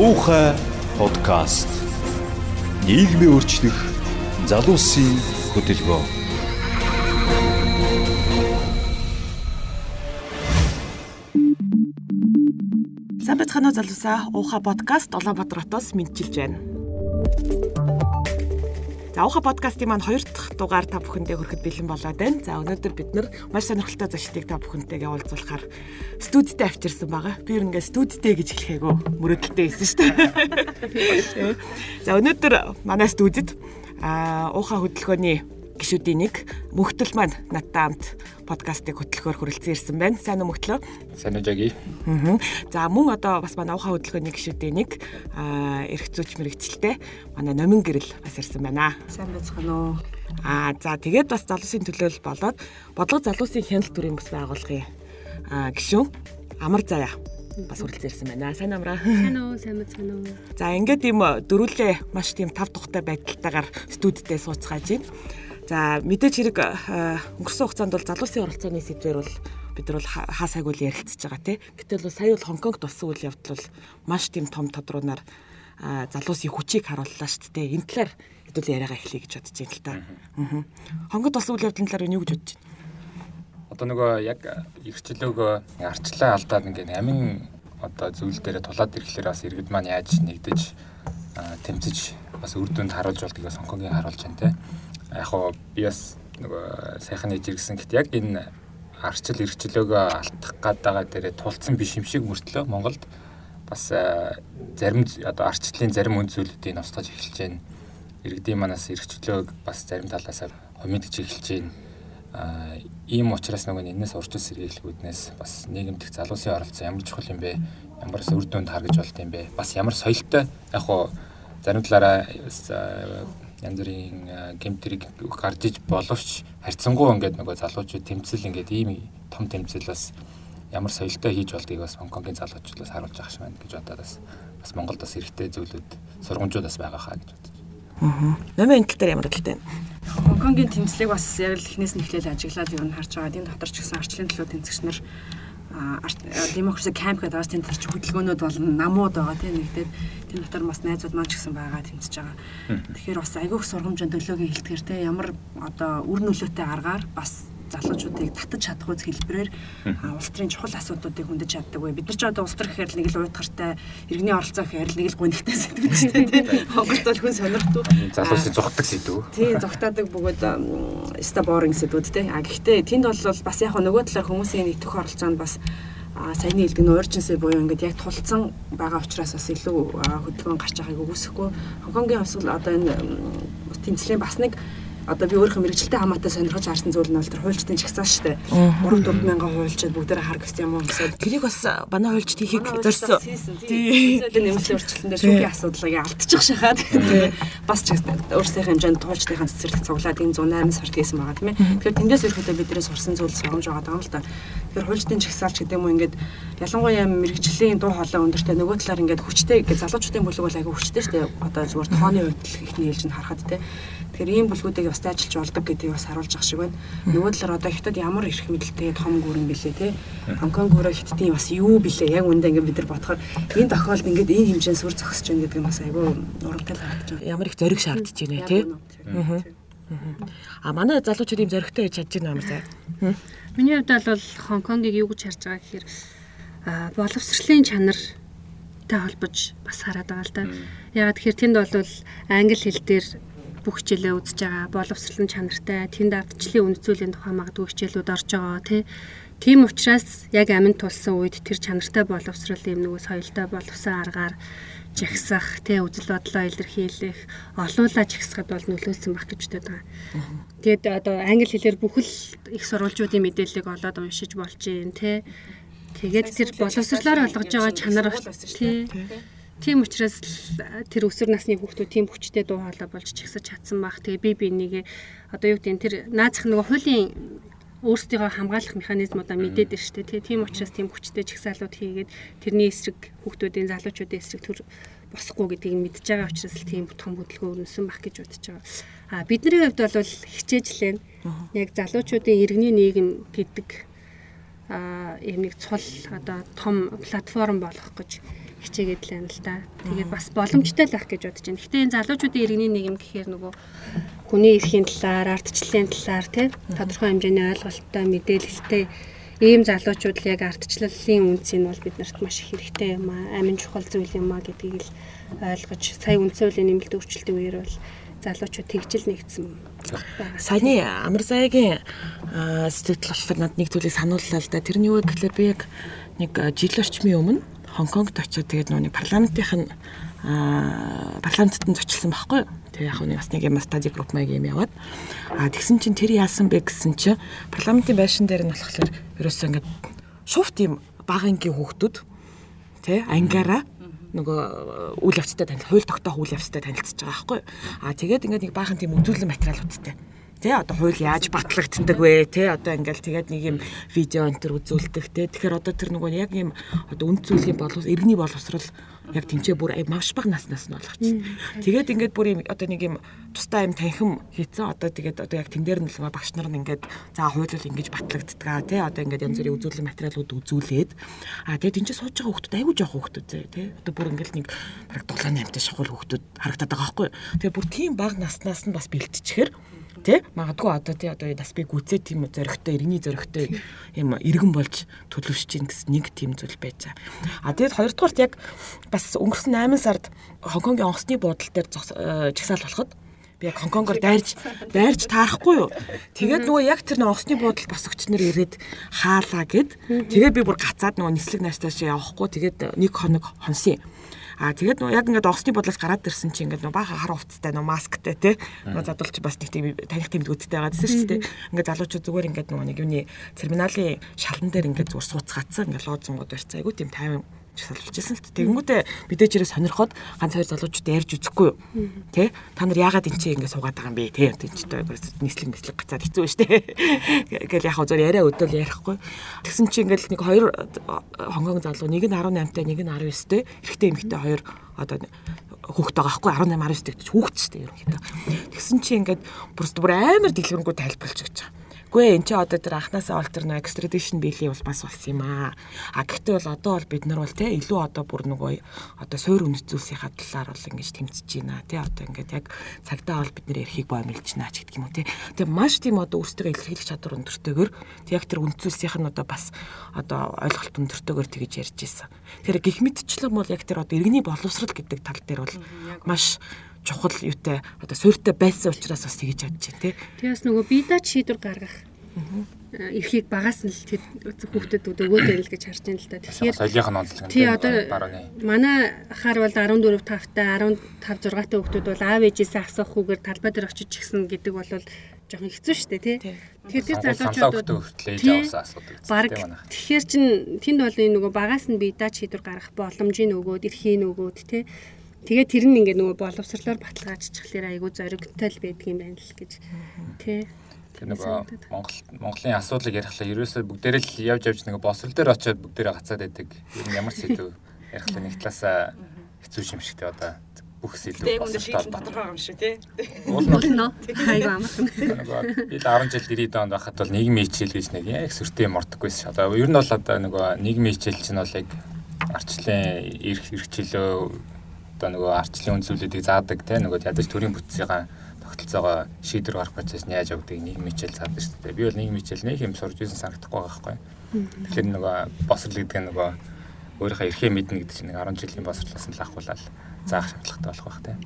Уухай подкаст. Нийгмийн өөрчлөх залуусын бацхан уу залуусаа Уухай подкаст Улаанбаатар хотоос мэдчилж байна. За Уухай подкастын маань хоёр дахь дугаар та бүхэндээ хүрэхэд бэлэн болоод байна. За өнөөдөр бид нар маш сонирхолтой зочдыг та бүхэнтэйгээ уулзуулахаар студидтэй авчирсан байгаа. Би ер нь ингээ студидтэй гэж хэлэхээгүй мөрөдөлтэй байсан шүү дээ. За өнөөдөр манай студид а Уухай хөдөлгөөний гишүүдийн нэг мөхтөл маань надтай хамт подкастыг хөтлөхөөр хүрэлцэн ирсэн байна. Сайн уу мөхтлөө? Сайн уу жаги. Аа. За мөн одоо бас манай ухаан хөдөлгөөний гишүүдийн нэг аа эрх зүйч мэрэгчлээ манай номин гэрэл бас ирсэн байна. Сайн байцгаана уу. Аа за тэгээд бас залуусын төлөөлөл болоод бодлого залуусын хяналт төрийн бас байгуулгын аа гишүүн амар заяа бас хүрэлцэн ирсэн байна. Сайн амраа. Сайн уу, сайн мэцгэн үү. За ингээд ийм дөрүлээ маш тийм тав тухтай байдалтайгаар студидтэй сууцгааж байна. За мэдээж хэрэг өнгөрсөн хугацаанд бол залуусын оролцооны сэдвэр бол бид нар бол хаа сайг үл ярилцж байгаа тий. Гэтэл бол сая бол Хонконгт болсон үйл явдал бол маш тийм том тодруугаар залуусын хүчийг харууллаа шүү дээ. Энэ талаар хэдүүл яриагаа эхлэе гэж бодож байна л та. Аа. Хонконгт болсон үйл явдлын талаар юу гэж бодож байна? Одоо нөгөө яг эрхчлөөгөө арчлаа алдаад ингээд амин одоо зүйл дээр тулаад ирэхлээр бас иргэд маань яаж нэгдэж тэмцэж бас үр дүнд харуулж болдгийг бас Хонконгийн харуулж байна те яг хоо би бас нөгөө сайхан нэж ирсэн гэт яг энэ арчил эрхчлөөгөө алдах гад байгаа дээрээ тулцсан биш юм шиг мөртлөө Монголд бас зарим одоо арчлалын зарим үнд зүйлүүдийг устгаж эхэлж байна. Иргэдийн манаас эрхчлөөг бас зарим талаас хомидж эхэлж байна. Аа ийм учраас нөгөө энэс урьдчил сэргийлгүүднээс бас нийгэмдэх залуусын оролцоо ямар чухал юм бэ? Ямар үр дүнд харгаж болд юм бэ? Бас ямар соёлтой яг хоо зарим талаараа янз бүрийн гемтрийг гарч иж боловч харьцангуй ингээд нөгөө залуучууд тэмцэл ингээд ийм том тэмцэл бас ямар соёлтой хийж болдгийг бас Хонконгийн залуучуудаас харуулж байгаа шиг байна гэж бодоод бас бас Монголд бас эрэгтэй зүйлүүд сургамжууд бас байгаа хаа гэж бодож байна. Аа. Энэ тал дээр ямар талтай байна? Хонконгийн тэмцлийг бас яг л эхнээс нь эхлээл ажиглаад юу н харж байгаа. Энд дотор ч гэсэн арчлын төлөө тэмцэгч нар демокраси камп гэдэг бас тэнд төрч хөдөлгөөнүүд бол намууд байгаа тийм нэгдээд тэнд дотор бас найзууд маань ч гэсэн байгаа тэмцэж байгаа. Тэгэхээр бас айгүйх сургамжийн төлөөгийн хэлтгэр те ямар одоо үр нөлөөтэй аргаар бас залуучуудыг татаж чадах үз хэлбэрээр улс төрийн чухал асуудлуудыг хөндөж чаддаг вэ? Бид нар ч одоо улс төр гэхээр нэг л уйтгартай иргэний оролцоо гэхээр нэг л гонигтай сэдвүүд дээ тийм. Монголд бол хүн сонирхдаг. Залуусын зүгтдаг сэдв. Тийм зүгтаадаг бөгөөд ста боринг сэдвүүд тийм. А гэхдээ тэнд бол бас яг нөгөө талаар хүмүүсийн итгэх оролцоонд бас а саяны хэлдэг нь urgency буюу ингээд яг тулцсан байгаа учраас бас илүү хөдөлгөөн гарч байгааг үгүйсэхгүй. Хонконгийн хувьд одоо энэ тэмцлийн бас нэг одоо би өөрийнхөө мэрэгчлээ хамаатай сонирхож харсан зүйл нь бол тэр хуульчдын чагсаа шүү дээ. 3 4 мянган хуульчид бүгдээрээ хар гэсэн юм уу гэсэн. Тэрийг бас манай хуульчд хийхийг зорьсон. Тийм. Нэмэлтийн өөрчлөлтөнд шүүхийн асуудлыг алдчих шахаад бас ч өөрсдийнхээ хэмжээнд хуульчдын цэцэрлэг цуглаад энэ 108 сард хийсэн байгаа тийм ээ. Тэгэхээр тэндээс ирэхдээ биднээс сурсан зүйл сургамж байгаа юм л да. Тэгэхээр хуульчдын чагсаалч гэдэг юм уу ингээд ялангуяа мэрэгжлийн дуу хоолой өндөртэй нөгөө талаар ингээд хүчтэй ингээд залуучуудын бүлэг бол айгүй хүчтэй шүү дээ. Одоо зүгээр тооны хувьд ихний ээлжинд харахад тийм Тэгэхээр ийм бүлгүүдийг бас ажиллаж болдог гэдгийг бас харуулж ах шиг байна. Нөгөө талаар одоо хятад ямар эрх мэдэлтэй том гүрэн бэлээ те. Хонконг өөрөө хятадын бас юу бэлээ яг үндэ ингээд бид нар бодохоор энэ тохиолдолд ингээд энэ хэмжээнд сүр зогсож байна гэдэг нь бас айгүй урамтай л харагдаж байна. Ямар их зориг шаардж байна те. Аа. А манай залуучууд ийм зоригтой байж чадж байна юм сай. Миний хувьд бол Хонконгийг юу гэж харж байгаа гэхээр боловсролын чанар та холбож бас хараад байгаа л да. Ягаад тэгэхээр тэнд бол англи хэл дээр бүх хичээлээ үзэж байгаа боловсролын чанартай тэнд ардчлалын үндэслэлийн тухай магадгүй хичээлүүд орж байгаа тий Тийм учраас яг аминд тулсан үед тэр чанартай боловсрол юм нөгөө соёлтой боловсон аргаар жагсах, тэ үзэл бодлоо илэрхийлэх, олуулаа жагсахад бол нөлөөсөн баг гэж боддог байгаа. Тэгээд одоо англи хэлээр бүхэл их сурвалжуудын мэдээллийг олоод уншиж болж юм, тэ. Тэгээд тэр боловсрлоор олгож байгаа чанар тий Тийм учраас тэр өсвөр насны хүүхдүүд тийм хүчтэй дуу хоолой болж чигсэж чадсан баг. Тэгээ би бинийгээ одоо юу гэдэг тэр наацх нөгөө хуулийн өөрсдийнхөө хамгаалах механизмудаа мэдээд байна шүү дээ. Тийм учраас тийм хүчтэй чигсаалууд хийгээд тэрний эсрэг хүүхдүүдийн залуучуудын эсрэг төр босхгүй гэдгийг мэдж байгаа учраас л тийм том хөдөлгөөн өрнөсөн баг гэж бодож байгаа. А бидний хувьд бол хичээж лэн яг залуучуудын иргэний нийгэм гэдэг а ийм нэг цул одоо том платформ болох гэж хичээгээд л байна л да. Тэгээд бас боломжтой л байх гэж бодож байна. Гэхдээ энэ залуучуудын иргэний нийгэм гэхээр нөгөө хүний эрхийн талаар, ардчлалын талаар тий тодорхой хэмжээний ойлголттой, мэдээлэлтэй ийм залуучууд л яг ардчлалын үнцийг бол биднэрт маш их хэрэгтэй юм аа. Амин чухал зүйл юм аа гэдгийг л ойлгож сая үндсэн хуулийн нэмэлт өөрчлөлтийн үеэр бол залуучууд тэгжил нэгдсэн Саяны амар заягийн сэтгэл болохоор над нэг зүйлийг санууллаа л да. Тэр нь юу вэ гэхээр би яг нэг жил орчмын өмнө Хонконгт очиод тэгээд нөгөө парламентынх нь парламентд нь зочилсан байхгүй юу? Тэгээ яг нэг бас нэг юм стади групп маяг юм яваад а тэгсэн чинь тэр яасан бэ гэсэн чинь парламентын байшин дээр нь болохоор ерөөсөө ингээд шуфт юм бага ангийн хүүхдүүд тий ангиараа нөгөө үйл явцтай танил хууль тогтоох үйл явцтай танилцж байгаа байхгүй? А тэгээд ингээд нэг баахан тийм үзүүлэн материалуудтай Тэ одоо хууль яаж батлагддаг вэ? Тэ одоо ингээл тэгээд нэг юм видео энэ төр үзүүлдэг тэ. Тэгэхээр одоо тэр нөгөө яг юм одоо үнд зүйлийн боловс иргэний боловсрал яг тэнцээ бүр маш бага наснаас нь болгочих. Тэгээд ингээд бүр юм одоо нэг юм тустай юм танхим хийцэн одоо тэгээд одоо яг тэн дээр нь л багш нар нь ингээд за хууль бол ингэж батлагддаг тий одоо ингээд янз бүрийн үзүүлэлт материалууд үзүүлээд а тэгээд тэнцээ сууж байгаа хүмүүс айгүй жоох хүмүүс зэ тий одоо бүр ингээд нэг бараг 7 8 таш шахуул хүмүүс харагдаад байгаа байхгүй. Тэгээд бүр тийм бага наснаас нь бас бэлтчихэр Тэ? Магадгүй одоо тий одоо нас би гүцээ тийм зөрөгтэй, иргэний зөрөгтэй юм иргэн болж төлөвшөж чинь гэсэн нэг тийм зүйл байцаа. А тэгэд хоёрдугаарт яг бас өнгөрсөн 8 сард Хонконгийн онгоцны буудлын дээр э, жагсаал болоход би яг Хонконгоор дайрж дайрж таарахгүй юу. Тэгээд нөгөө яг тэр онгоцны буудал босгогч нар ирээд хаалаа гэд. Тэгээд би бүр гацаад нөгөө нислэг наастаа шиг явахгүй. Тэгээд нэг хоног хонсон Аа тэгээд яг ингээд онгоцны бодлоос гараад ирсэн чинь ингээд бааха хар хувцастай нөө масктай тий. Нөө задулч бас нэг тийм таних тэмдгүүдтэй байгаа гэсэн шүү дээ. Ингээд залуучууд зүгээр ингээд нөгөө нэг юуны терминалийн шалан дээр ингээд зүгээр сууцгаацсан ингээд лоозонгод барьцаа. Айгу тийм тайван салвалжсэн л тэгэнгүүтээ мэдээж ирээ сонирхоод ганц хоёр залуучууд ярьж үзэхгүй юу? Тий та нар яагаад энэ чинь ингэ суугаад байгаа юм бэ? Тий чинь нийслэг нийслэг гацаад хэцүү шүү дээ гэл яг зөв яриа өдөл ярихгүй. Тэгсэн чинь ингээл нэг хоёр хонгон залуу нэг нь 18 тай нэг нь 19 тэй эрэгтэй эмэгтэй хоёр одоо хүүхд байгаа хгүй 18 19 тэй хүүхд шүү дээ ерөнхийдөө. Тэгсэн чинь ингээд бүр бүр амар дэлгэрэнгүй тайлбарлаж өгч байгаа Үгүй эн чи одоо тэр анханасаа бол тэр нэг extradition биелийн бол бас болсон юм аа. А гэхдээ бол одоо бол бид нар бол те илүү одоо бүр нөгөө одоо суур үнэцүүлсийнхаа талаар бол ингэж тэмцэж байна те одоо ингээд яг цагдаа бол бид нэр эрхийг боомлж байна ч гэдэг юм уу те. Тэгээ маш тийм одоо өөртөө илэрхийлэх чадвар өндөртэйгөр яг тэр үнэцүүлсийнх нь одоо бас одоо ойлголт өндөртэйгөр тэгж ярьж ирсэн. Тэгэхээр гих мэдчлэн бол яг тэр одоо иргэний боловсрал гэдэг тал дээр бол маш чухал юутай одоо суйртай байсан учраас бас тэгэж чадж байна тий. Тэгээс нөгөө бидач шийдвэр гаргах эрхийг багаас нь л хүүхдэд өгөөд байл гэж харж байна л да. Тэгэхээр соёлынх нь онцлог. Тий одоо манай хаар бол 14 5-тай 15 6-тай хүүхдүүд бол аав ээжээсээ асуухгүйгээр талбай дээр очиж гисэн гэдэг бол жоохон хэцүү шүү дээ тий. Тэгэхээр тэр залуучууд хүртлээ явсан асуудаг. Бараг тэгэхээр чин тэнд бол энэ нөгөө багаас нь бидач шийдвэр гаргах боломжийг өгөөд эрхийг өгөөд тий Тэгээ тэр нь ингээд нөгөө боловсрлоор баталгаажчихлаар айгүй зоригтой л байдаг юм байна л гэж тий. Тэр нөгөө Монгол Монголын асуудлыг ярихлаа ерөөсөө бүгдээрээ л явж явж нөгөө босрал дээр очиод бүгдээрээ гацаад байдаг. Ер нь ямар сэдв ярихлаа нэг талаасаа хэцүү юм шигтэй одоо бүх сэдв босрал баталгаа юм шиг тий. Уул нь айгүй амархан. Би л 10 жил 90 онд байхад бол нийгмийн хичээл гэж нэг яг сүртэй юм ордоггүйсэн. Одоо ер нь бол одоо нөгөө нийгмийн хичээл чинь бол яг арчлын эрх эрхчлөө одоо нөгөө арчлын үндэслүүдийг заадаг те нөгөө ядаж төрийн бүтцийн тогтолцоогоо шийдвэр гарах процесс нь яаж явагдгийг нийгэм хичээл заадаг шүү дээ. Би бол нийгэм хичээл нэг юм сурж ирсэн санагдахгүй байгаа байхгүй. Тэгэхээр нөгөө босрал гэдэг нь нөгөө өөрийнхөө эрхээ мэднэ гэдэг чинь 10 жилийн босрлоос нь л ахуулаад заах шаардлагатай болох байх тийм.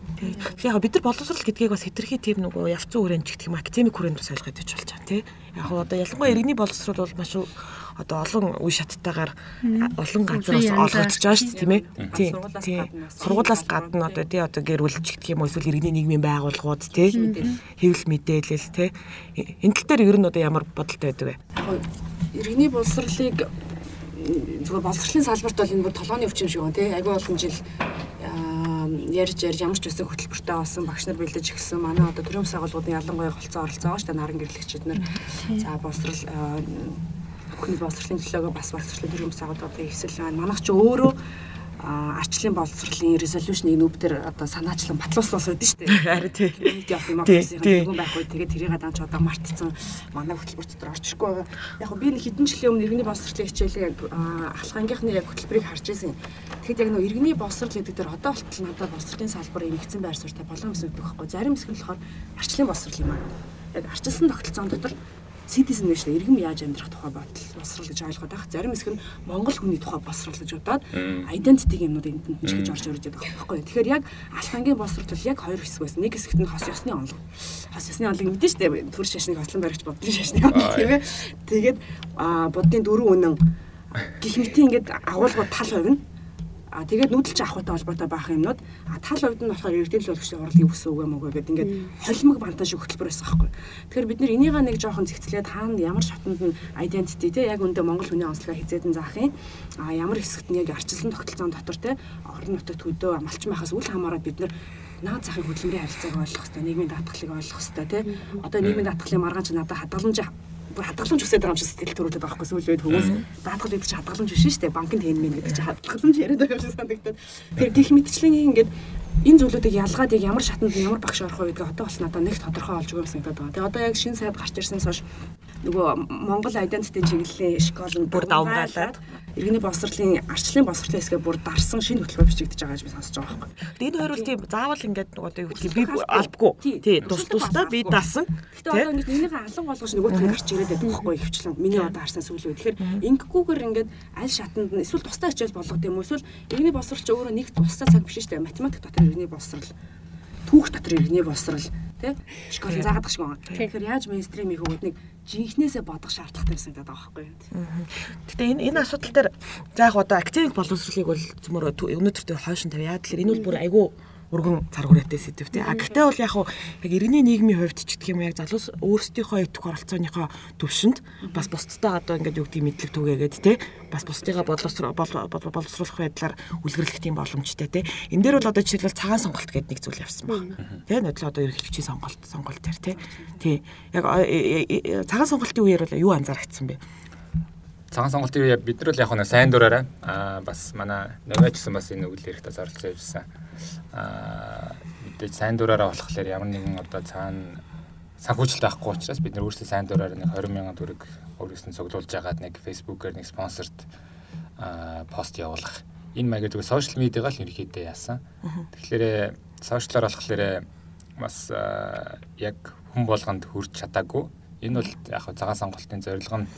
Тэгэхээр яг бид нар боловсрал гэдгийг бас хэтэрхий тийм нөгөө явцсан хүрээнд гэх юм академик хүрээнд бас ойлгоод иж болж байгаа тийм. Яг одоо ялангуяа иргэний боловсрал бол маш одоо олон үе шаттайгаар олон газраас олгогдож байгаа шүү дээ тийм ээ. Тийм. Сургуулаас гадна одоо тий одоо гэр бүлч гэх юм уу эсвэл иргэний нийгмийн байгууллагууд тий хэвлэл мэдээлэл тий энэ тал дээр ер нь одоо ямар бодолтой байдаг вэ? Иргэний боловсролыг зүгээр боловсролын салбарт бол энэ бүр толгойн өвчин шиг байна тий агүй олон жил ярьж ярьж ямар ч үсэн хөтөлбөртэй болсон багш нар бэлдэж эхэлсэн. Манай одоо төрийн байгууллагуудын ялангуяа голцоо оролцоо шүү дээ. Наран гэрлэгчид нар за боловсрал бүхний боловсролын төлөөгөө бас боловсролын төрийн байгууллагуудын эвсэл байна. Манайх ч өөрөө арчлын боловсролын resolution-ыг нүб дээр одоо санаачлан батлуулсан байдаг шүү дээ. Харин тий. Community of Democracy-ийн нэгэн байх үед тэгээд тэрийг даанч одоо мартцсан манай хөтөлбөр дотор орчихгүй байгаа. Яг би нэг хэдэн жилийн өмнө иргэний боловсролын хичээлийг яг ахлахангийнхны яг хөтөлбөрийг харж байсан. Тэгэхэд яг нөө иргэний боловсрол гэдэг дээр одоо болтол надад боловсролын салбар эмгэгцэн байр суурьтай болон гэсэн үг байхгүй. Зарим хэсэг нь болохоор арчлын боловсрол юм аа. Яг арчилсан тогтолцоон дотор citizen биш иргэн яаж амьдрах тухай бодол босрал гэж ойлгоод байх. Зарим хэсэг нь Монгол хүний тухай босрал гэж бодоод identity юмнууд энд нь гэж орж ирж байгаа байхгүй. Тэгэхээр яг алхангийн босрал бол яг хоёр хэсэг байсан. Нэг хэсэгт нь хос ёсны онлог. Хос ёсны онлог мэдэн штэ төр шашныг хослон баригч бодлын шашны онлог тийм ээ. Тэгээд буддын дөрвөн үнэн гих мэтийн ингээд агуулгууд тал хувь нь А тэгээд нүүдэлч авахтай холбоотой байх юмнууд а тал хувьд нь болохоор эрдэнэл болгочтой уралдын бүс үгүй мөгөө гэдэг ингээд холимог бантан шиг хөтөлбөр байсан байхгүй. Тэгэхээр бид нэр энийгээ нэг жоохон зэгцлээд хаана ямар шатнд нь identity те яг өндөө Монгол хүний онцлогоо хизээдэн заах юм. А ямар хэсэгт нь яг арчилсан тогтолцоон дотор те орон нутагт хөдөө амалчин байхаас үл хамааран бид нэр наад захын хөдөлмөрийн харилцааг ойлгох хэрэгтэй, нийгмийн даатгалыг ойлгох хэрэгтэй тий. Одоо нийгмийн даатгалын маргаан ч надад хадгаламж хадгаламж үсээд байгаа юм шиг сэтгэл төрүүлээд байгаа байхгүй сүүл үед хүмүүс даатгал гэдэг чинь хадгаламж биш шүү дээ. Банкнд хийн мэн гэдэг чинь хадгаламж яриад байгаа юм шиг санагдаад. Тэр гих мэтчлэн ингээд энэ зүйлүүдийг ялгаад яг ямар шатанд ямар багш орох вэ гэдгийг одоо бол надад нэг тодорхой олж өгөөс санагдаад байгаа. Тэгээ одоо яг шинэ сайд гарч ирсэнээс хойш нөгөө Монгол identity чиглэлийн школ бүр давмгаалаад иргэний боловсролын арчлын боловсролын хэсгээ бүр дарсан шинэ хөтөлбөр бичигдэж байгаа гэж би сонсож байгаа байхгүй. Энэ хоёр бол тийм заавал ингээд нөгөө юу гэдгийг би албагүй. Тий, тус тусдаа би дасан. Гэтэ одоо ингээд энийгээ алан болгож нөгөөт нь гарч ирээд байдаг байхгүй хөвчлэн. Миний одоо харсан сүүл үе. Тэгэхээр ингэхгүйгээр ингээд аль шатанд нь эсвэл тусдаа хичээл болгох юм уу эсвэл иргэний боловсролч өөрөө нэг тусдаа цаг биш шүү дээ. Математик дотор иргэний боловсрол түүх дотор иргэний боловсрал тий школ заагаад гэх шиг байгаа. Тэгэхээр яаж мейнстрим их өгöd нэг жинхнээсээ бодох шаардлагатай байсан гэдэг байгаа байхгүй юу. Гэтэ энэ энэ асуудал дээр за яг одоо активик боловсролыг бол зөвмөр өнөөдөр тэр хойшин тавиад тэгэхээр энэ бол бүр айгүй өргөн цар хүрээтэй сэдв тий. А гэхдээ бол яг хуу яг иргэний нийгмийн хувьд ч гэх юм яг залуус өөрсдийнхөө идэх оролцооныхоо төвшөнд бас бусдтай одоо ингээд юу гэдэг мэдлэг түгээгээд тий. Бас бусдыгаа боловсруулах байдлаар үлгэрлэх тийм боломжтой тий. Энд дээр бол одоо жишээлбэл цагаан сонголт гэдэг нэг зүйл явсан байна. Тий. Нодлоо одоо ерөнхийлөгчийн сонголт сонголт төр тий. Тий. Яг э, э, э, цагаан сонголтын үеэр бол юу анзаарчихсан бэ? цагаан сонголтын үе бид нар л яг нэг сайн дураараа аа бас манай нөгөөчсөн бас энэ үйл хэрэгтээ зорилцоо явьсан аа мэдээж сайн дураараа болохоор ямар нэгэн одоо цаана санхүүжилт авахгүй учраас бид нар өөрсдөө сайн дураараа нэг 20 мянган төгрөг өөрөөс нь цуглуулж агаад нэг фэйсбүүкээр нэг спонсорт аа пост явуулах энэ маяг гэдэг сошиал медиагаа л ерөөхдөө яасан. Тэгэхээр сошиалаар болохоор бас яг хүн болгонд хүрч чадаагүй. Энэ бол яг цагаан сонголтын зорилго нь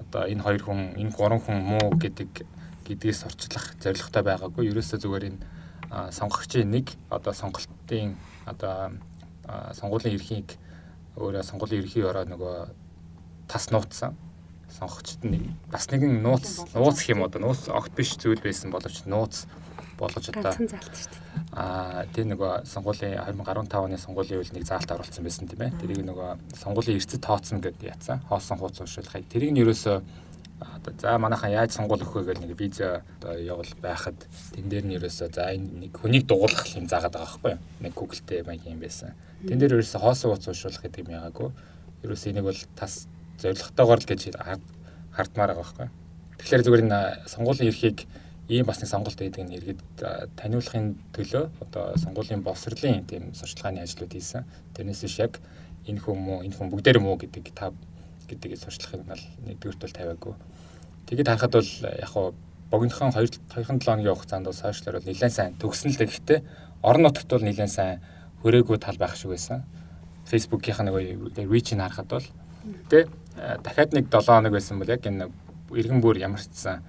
одоо энэ хоёр хүн энэ гурван хүн муу гэдэг гэдгээс орчлох зорилготой байгаагүй. Ерөөсөө зүгээр энэ сонгогчийн нэг одоо сонголтын одоо сонгуулийн эрхийг өөрөө сонгуулийн эрхийг ороо нөгөө тас нууцсан. Сонгогчд нэг бас нэгэн нууц нууц гэх юм одоо нууц огт биш зүйл байсан боловч нууц болгож одоо. Аа тэр нөгөө сонгуулийн 2015 оны сонгуулийн үйл нэг заалт оруулсан байсан тийм ээ. Тэрийг нөгөө сонгуулийн эрсдэд тооцно гэдээ яцсан хоосон хууц уншуулахыг. Тэрийг нь ерөөсөө одоо за манайхан яаж сонгуул өгөх вэ гэх нэг виза одоо явал байхад тэн дээр нь ерөөсөө за энэ нэг хүнийг дугуулах юм заагаад байгаа байхгүй нэг Google-тэй маяг юм байсан. Тэн дээр ерөөсөө хоосон хууц уншуулах гэдэг юм яагаагүй. Ерөөсөө энийг бол тас зоригтойгоор л гэж хардмаар байгаа байхгүй тэгэхээр зүгээр энэ сонгуулийн эрхийг ийм бас нэг сонголт байдаг нь иргэд таниулахын төлөө одоо сонгуулийн боловсролын тийм сурчлагын ажлууд хийсэн. Тэрнээс биш яг энэ хүн муу энэ хүн бүгдээр муу гэдэг та гэдгийг сурчлахыг бол нэгдүгürt бол тавиагүй. Тэгээд харахад бол яг хуу богинохон 2 2-7 хоногийн хугацаанд бол сошиалар бол нэлээд сайн төгснөл гэхдээ орон нутагт бол нэлээд сайн хүрээгүй тал байх шиг байсан. Facebook-ийн нэг reach-ийг харахад бол тэ дахиад нэг 7 хоног байсан бол яг энэ иргэн бүр ямарчсан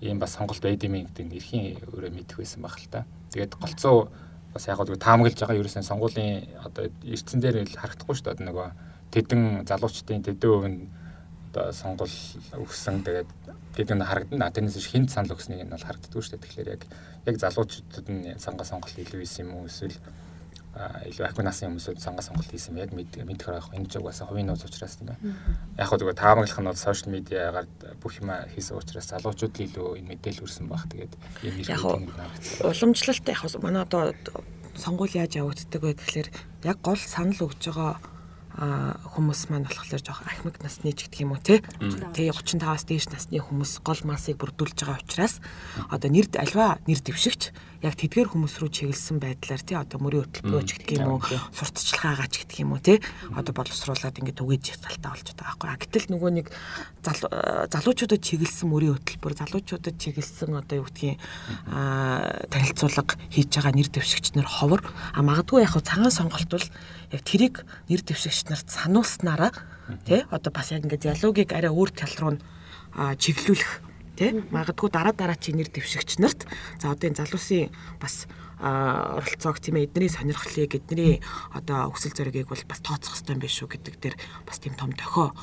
ийм бас сонголт байд юм гэдэг нь эрхийн өөрөө мэдэх байсан баг л та. Тэгээд голцоо бас яг гоо таамаглаж байгаа ерөөсөн сонгуулийн одоо эрдсэн дээр л харагдахгүй шүү дээ нөгөө тэдэн залуучдын тэдэн өв нь одоо сонгол өгсөн тэгээд тэдэн харагдана. Тэрнээс хинт санал өгснийг нь бол харагддаггүй шүү дээ. Тэгэхээр яг яг залуучуудад нь сангаа сонголт илүү хийсэн юм уу эсвэл илүү ахын насны хүмүүсүүд сангаа сонголт хийсэн яг мэдэх байх. Энэ ч угаасаа хувийн нууц учраас тийм ээ. Яг хөө зүгээр таамаглах нь бол сошиал медиагаар бүх юм хийсэн учраас залуучууд л илүү энэ мэдээлэл өрсөн баг. Тэгээд ийм нэр уламжлалт яг манай одоо сонгуул яаж явагддаг вэ гэхээр яг гол санал өгж байгаа хүмүүс маань болохоор жоох ахмиг насны ч гэдэг юм уу те. Тэгээ 35-аас дээш насны хүмүүс гол массыг бүрдүүлж байгаа учраас одоо нэр альва нэр дэвшигч яг тэдгээр хүмүүс рүү чиглэсэн байдлаар тий одоо мөрийн хөтөлбөрөч гэдэг юм уу сурталчилгаагаа ч гэдэг юм уу тий одоо боловсруулаад ингээд түгэж талтаа болж байгаа байхгүй. Гэтэл нөгөө нэг залуучуудад чиглэсэн мөрийн хөтөлбөр залуучуудад чиглэсэн одоо юу гэдгийг танилцуулга хийж байгаа нэр дэвшигч нар ховор. А магадгүй яг цагаан сонголт бол яг тэрийг нэр дэвшигч нарт сануулснараа тий одоо бас яг ингээд диалогийг арай өөр тал руу чиглүүлэх тий магадгүй дараа дараа чи нэр дэвшигч нарт за одоо энэ залуусын бас оролцоог тийм ээ эдний сонирхлыг эдний одоо хүсэл зоригийг бол бас тооцох хэрэгтэй юм биш үү гэдэг дээр бас тийм том дохио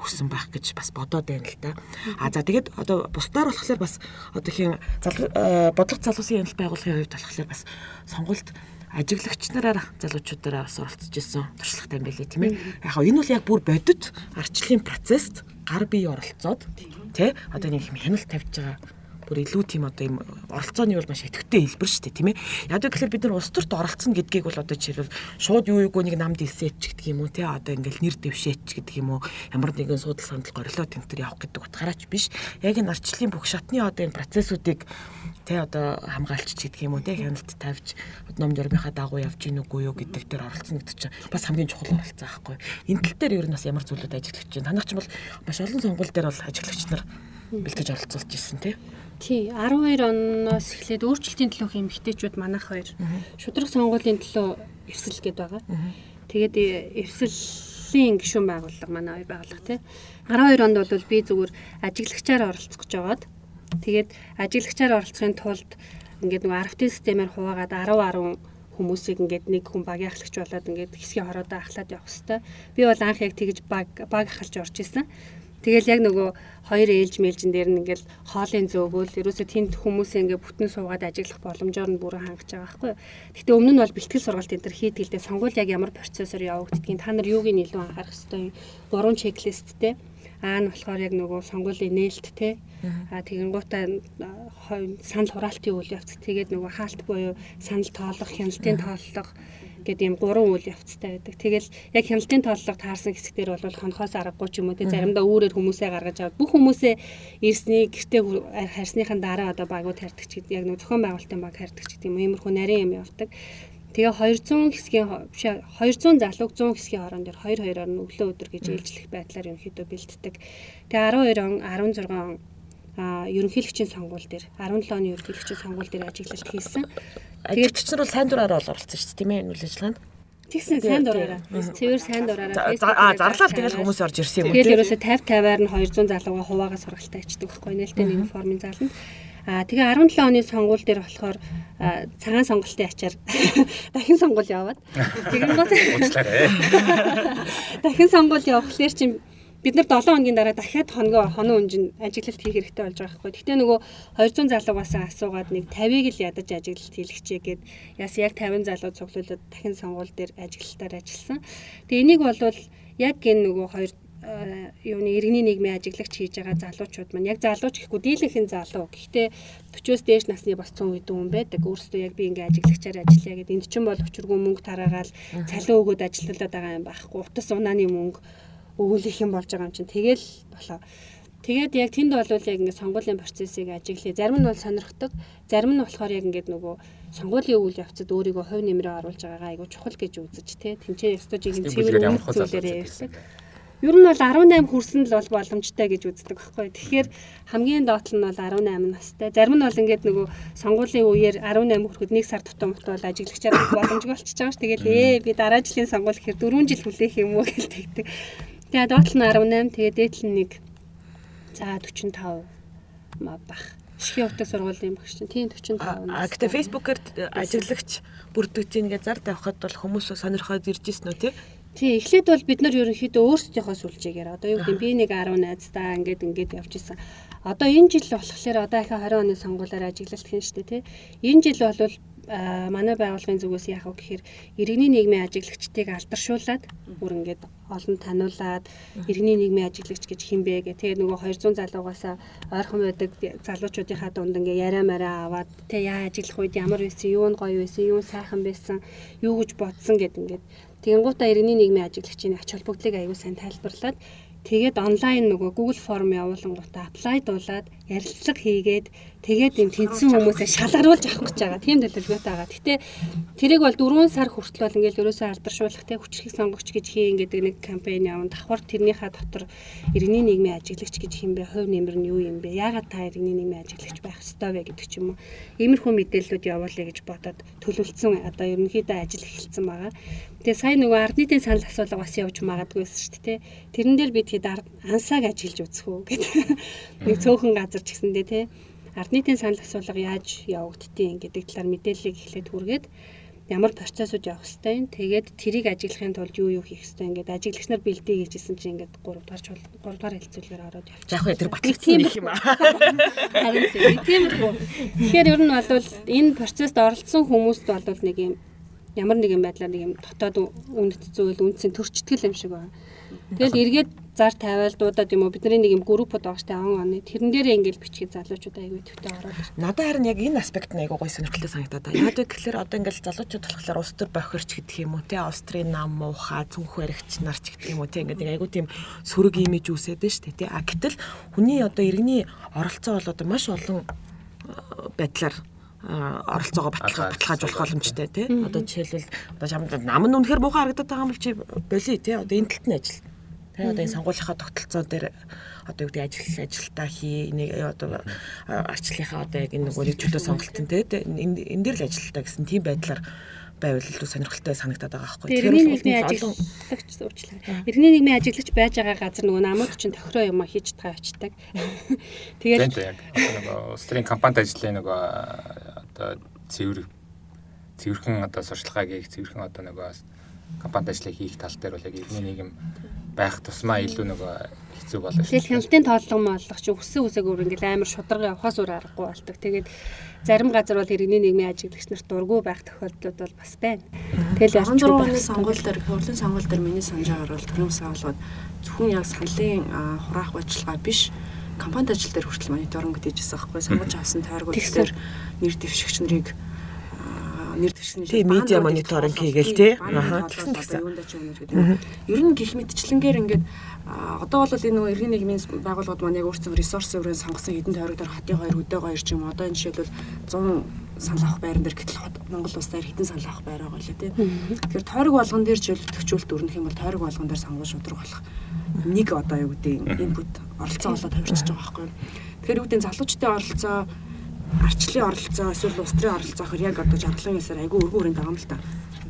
өгсөн байх гэж бас бодоод байна л да. А за тэгээд одоо бусдаар болохоор бас одоо хин бодлого залуусын янал байгууллагын хувьд болохоор бас сонгуульд ажиглагч нараар залуучуудаараа бас оролцож исэн туршлагатай юм байлээ тийм ээ. Яг энэ бол яг бүр бодит арчлалын процесст гар бие оролцоод тий одоо нэг хяналт тавьж байгаа бүр илүү тийм одоо юм оролцооны бол маш идэвхтэй хэлбэр шүү дээ тийм ээ. Яг гэхээр бид нар улс төрт оролцсон гэдгийг бол одоо жишээлбэл шууд юу юугүй нэг намд илсээч гэдэг юм уу тий одоо ингээл нэр дэвшээч гэдэг юм уу ямар нэгэн судал сандал горилоо тэмтэр явах гэдэг утгаараач биш. Яг энэ арчлалын бүх шатны одоо энэ процессуудыг тий одоо хамгаалч гэдэг юм уу тий хяналт тавьж ном журмынхаа дагуу явж гин үгүй юу гэдэг дээр оролцсон гэдэг чинь бас хамгийн чухал оролцоо байхгүй. Энэ тал дээр ер нь бас ямар зүйлүүд ажиглаж байна. Танах ч бол маш олон сонгуул дээр бол ажиглагч нар бэлтэж оролцуулж ирсэн тий. Тий 12 оноос эхлээд өөрчлөлтийн төлөөх эмгтээчүүд манайх хоёр шудраг сонгуулийн төлөө эвсэл гээд байгаа. Тэгээд эвсэлийн гишүүн байгууллага манай хоёр байгууллага тий. 12 онд бол би зүгээр ажиглагчаар оролцох гэж байгаад тэгээд ажиглагчаар оролцохын тулд ингээд нөгөө арфтын системээр хуваагаад 10 10 хүмүүсийг ингээд нэг хүн багийн ахлагч болоод ингээд хэсгийн хороодоо ахлаад явах хэвээр. Би бол анх яг тэгж баг баг ахалж орж исэн. Тэгэл яг нөгөө хоёр ээлж мэлжин дээр нь ингээл хоолын зөөгөөл ерөөсө тэнд хүмүүсээ ингээ бүтэн суугаад ажиглах боломжоор нь бүрэн хангаж байгаа байхгүй. Гэтэ өмнө нь бол бэлтгэл сургалт энэ төр хийдгэлдээ сонгуул яг ямар процессор явагддгийг та нар юуг нь илүү анхаарах хэвээр гурван чеклисттэй. Аа нь болохоор яг нөгөө сонгуулийн нээлт те. Аа тэгэн гутаа санал хураалтын үйл явц. Тэгээд нөгөө хаалт буюу санал тоолох, хяналтын тооллого гэдэг юм гурван үйл явцтай байдаг. Тэгэл яг хяналтын тооллого таарсан хэсгээр бол хонхоос аргагүй ч юм уу те заримдаа үүрээр хүмүүсээ гаргаж аваад бүх хүмүүсээ ирсний гэртээ харьсныхаа дараа одоо багууд хайрдагч гэдэг яг нэг зохион байгуулалтын баг хайрдагч гэдэг юм иймэрхүү нарийн юм явдаг. Тэгээ 200 хэсгийн 200 залууг 100 хэсгийн хооронд дэр 2 2-оор нь өглөө өдөр гэж ээлжлэх байдлаар ерөнхийдөө бэлддэг. Тэгээ 12 он 16 он а ерөнхийлөгчийн сонгуул дээр 17 оны ерөнхийлөгчийн сонгуул дээр ажиглалт хийсэн. Тэгээд ч нар бол сайн дураараа бол оролцсон шүү дээ тийм ээ энэ үйл ажиллагаанд. Тэгсэн сайн дураараа. Цэвэр сайн дураараа. Аа зарлал тэгэл хүмүүс орж ирсэн юм. Тэгэл ерөөсө 50 50-аар нь 200 залууга хуваагаас сургалтаа ичдэг байхгүй нээлттэй нэг формын заланд. Аа тэгээ 17 оны сонгуул дээр болохоор цагаан сонголтын ачаар дахин сонгуул яваад тэгэн гол дахин сонгуул явахлаэр чинь бид нар 7 хоногийн дараа дахиад хоногоо хоног үнжин ажиглалт хийх хэрэгтэй болж байгаа хгүй. Гэхдээ нөгөө 200 залуугаас асуугаад нэг 50-ыг л ядаж ажиглалт хийлгэчээ гэд яс яг 50 залуу цуглуулад дахин сонгуул дээр ажиглалтаар ажилласан. Тэгээ энийг бол яг энэ нөгөө хоёр юуны иргэний нийгмийн ажиглагч хийж байгаа залуучууд маань яг залууч гэхгүй дийлэнхэн залуу. Гэхдээ 40-оос дээш насны босцсон үед хүн байдаг. Өөрөөсөө яг би ингээ ажиглагчаар ажиллая гэдэг. Энд чинь бол учиргүй мөнгө тараагаал цалин өгөөд ажиллаад байгаа юм байхгүй. Утас унааны мөнгө өгүүлэх юм болж байгаа юм чинь тэгэл болоо. Тэгээд яг тэнд бол яг ингээд сонгуулийн процессыг ажиглая. Зарим нь бол сонирхдаг, зарим нь болохоор яг ингээд нөгөө сонгуулийн үйл явцад өөрийгөө хувь нэмрээ оруулж байгаагаа айгу чухал гэж үзэж тэ тэмцээн ёстожийн цэвэр үнэт зүйлээрээ ярьдаг. Ер нь бол 18 хүрсэн л бол боломжтой гэж үздэг байхгүй. Тэгэхээр хамгийн доотлол нь бол 18 настай. Зарим нь бол ингээд нөгөө сонгуулийн үеэр 18 хүрэхэд нэг сар тутам мот бол ажиглагчаар боломжгүй болчихж байгаа ш. Тэгэл ээ би дараа жилийн сонгуул гэхээр 4 жил хүлээх юм уу гэж тэгдэг. Тэгээ доотлол нь 18, тэгээ дээдл нь нэг за 45 маа бах. Шихийн утга сургуулийн багш чинь тийм 45. А гэтээ фэйсбүүкээр ажиглагч бүрдэж ийнгээ зар тавихад бол хүмүүс сонирхоод ирж ирсэн үү тий? Тий, эхлээд бол бид нар ерөнхийдөө өөрсдийнхөө сүлжээгээр одоо юу гэдэг би нэг 10 найздаа ингээд ингээд явж исэн. Одоо энэ жил болохоор одоо ахаа 20 оны сонгуулиар ажиглалт хийн штэ тий. Энэ жил бол манай байгууллагын зүгээс яах вэ гэхээр иргэний нийгмийн ажиглагчдыг алдаршуулад бүр ингээд олон таниулаад иргэний нийгмийн ажиглагч гэж хинбэ гэх тэгээд нөгөө 200 залуугаасаа ойрхон байдаг залуучуудынхаа дунд ингээ яриа мараа аваад тэ яа ажиглах үед ямар байсан юу нь гоё байсан юу сайхан байсан юу гэж бодсон гэд ингээд. Тэгэнгуутаа иргэний нийгмийн ажиглагчийн ач холбогдлыг аягүй сайн тайлбарлаад Тэгээд онлайн нөгөө Google form явуулангуудаа apply дуулаад ярилцлага хийгээд тэгээд юм тэнцсэн хүмүүсээ шалгаруулж авах гэж байгаа. Тийм төлөвлөгөөтэй байгаа. Гэтэ тэрийг бол 4 сар хүртэл бол ингээл ерөөсөө алдаршуулах те хүчрхийг сонгогч гэж хийн гэдэг нэг кампань явна. Давхар тэрнийхээ дотор иргэний нийгмийн ажиглагч гэж хин бэ? Хувь нэмэр нь юу юм бэ? Яагаад та иргэний нийгмийн ажиглагч байх ёстой вэ гэдэг ч юм уу. Иймэрхүү мэдээллүүд явуулъя гэж бодоод төлөвлөсөн одоо ерөнхийдөө ажил эхэлсэн байгаа. Тэгээ сая нөгөө ард нийтийн санал асуулга бас явж магадгүйсэн шүү дээ. Тэрэн дээр бид хэд ансааг ажиллаж үзэх үү гэдэг. Нэг цөөхөн газар ч гэсэндээ те ард нийтийн санал асуулга яаж явагддгийг гэдэг талаар мэдээллийг эхлээд хүргээд ямар процессыг явах хэвтэй. Тэгээд тэрийг ажиглахын тулд юу юу хийх хэвтэй. Ингээд ажиглагч нар бэлдээ гэжсэн чинь ингээд 3 дахь 3 дахь хэлцүүлгээр ороод явчих. Яг тэр батлагдсан юм аа. Харин тийм үү. Тэгэхээр ер нь бол энэ процессд оролцсон хүмүүст бол нэг юм ямар нэгэн байдлаар нэг юм дотоод үнэт зүйл үнцэн төрчтгэл юм шиг байна. Тэгэл эргээд зар тавиал дуудаад юм уу бидний нэг юм группуд байгаа штэ 10 оны тэрэн дээрээ ингээл бичгээд залуучууд аягүй төвтэй ороод. Надад харин яг энэ аспект нь аягүй гоё сонирхолтой санагдаад байна. Яг гэхээр одоо ингээл залуучууд болохоор улс төр бохирч гэдэг юм уу те Австрийн нам муухай цүнх баригч нар ч гэдэг юм уу те ингээд аягүй тийм сөрөг имиж үүсээд байна штэ те. А гэтэл хүний одоо иргэний оролцоо бол одоо маш олон байдлаар оролцоогоо баталгаа баталгаажуулах боломжтой тий. Одоо жишээлбэл одоо чамд нам нь үнэхээр муухай харагдаад байгаа юм бол чи боли тий. Одоо энэ талд нь ажил. Тий одоо энэ сонгуулийнхаа тогтолцоо дээр одоо юу гэдэг ажил ажилтаа хий нэг одоо арчлынхаа одоо яг энэ нөгөө нэг чөлөө сонголтын тий энэ энэ дээр л ажилтаа гэсэн тийм байдлаар байвал илүү сонирхолтой санагдаад байгаа байхгүй. Тэгэхээр нийгмийн ажиглагч уучлаа. Иргэний нийгмийн ажиглагч байж байгаа газар нөгөө намууд чинь тохироо юм хийж таа очдаг. Тэгээд яг нөгөө стрийн компанид ажиллах нөгөө одоо цэвэр цэвэрхэн одоо сурчлагаа хийх цэвэрхэн одоо нөгөө компанид ажиллах хийх тал дээр бол яг иргэний нийгэм байх тусмаа илүү нөгөө хэцүү болно шүү. Тэгэхээр хяналтын тооллого мооллох чи өссөн үсэг өөр ингээл амар шударга явахаас өөр аргагүй болдог. Тэгээд зарим газар бол иргэний нийгмийн ажиглагч нарт дургүй байх тохиолдлууд бол бас байна. Тэгэл ялч оны сонгуул дээр хурлын сонгуул дээр миний санджаагаар бол төрийн саалгууд зөвхөн яг саналын хураах ажиллагаа биш компанид ажил дээр хүртэл мониторинг гэжсэн байхгүй сонгож авсан тойргууд дээр нэр дэвшигч нарыг нэр дэвшигч тий медиа мониторинг хийгээл тий. аа тэгсэн тэгсэн. Ер нь гих мэдчлэнгээр ингээд одоо бол энэ нөгөө иргэн нийгмийн байгууллагууд маань яг өөрсдөө ресурс өрөө сонгосон хэдэн тойрог дээр хотын хоёр хөдөө хоёр ч юм одоо энэ жишээлбэл 100 санал авах байран дээр гэтэл Монгол улс дээр хэдэн санал авах байр байгаа лээ тий. Тэгэхээр тойрог болгон дээр жишээлбэл өрнөх юм бол тойрог болгон дээр сонгуул шудраг болох нэг одоо юу гэдэг инпут оролцоо болоод хувирчиж байгаа байхгүй. Тэгэхээр гэдэг залуучдын оролцоо арчлын оролцоо эсвэл улс төрийн оролцоо хөр яг одоо жаргалан ясаар айгүй өргөн өрөнд байгаа юм л та.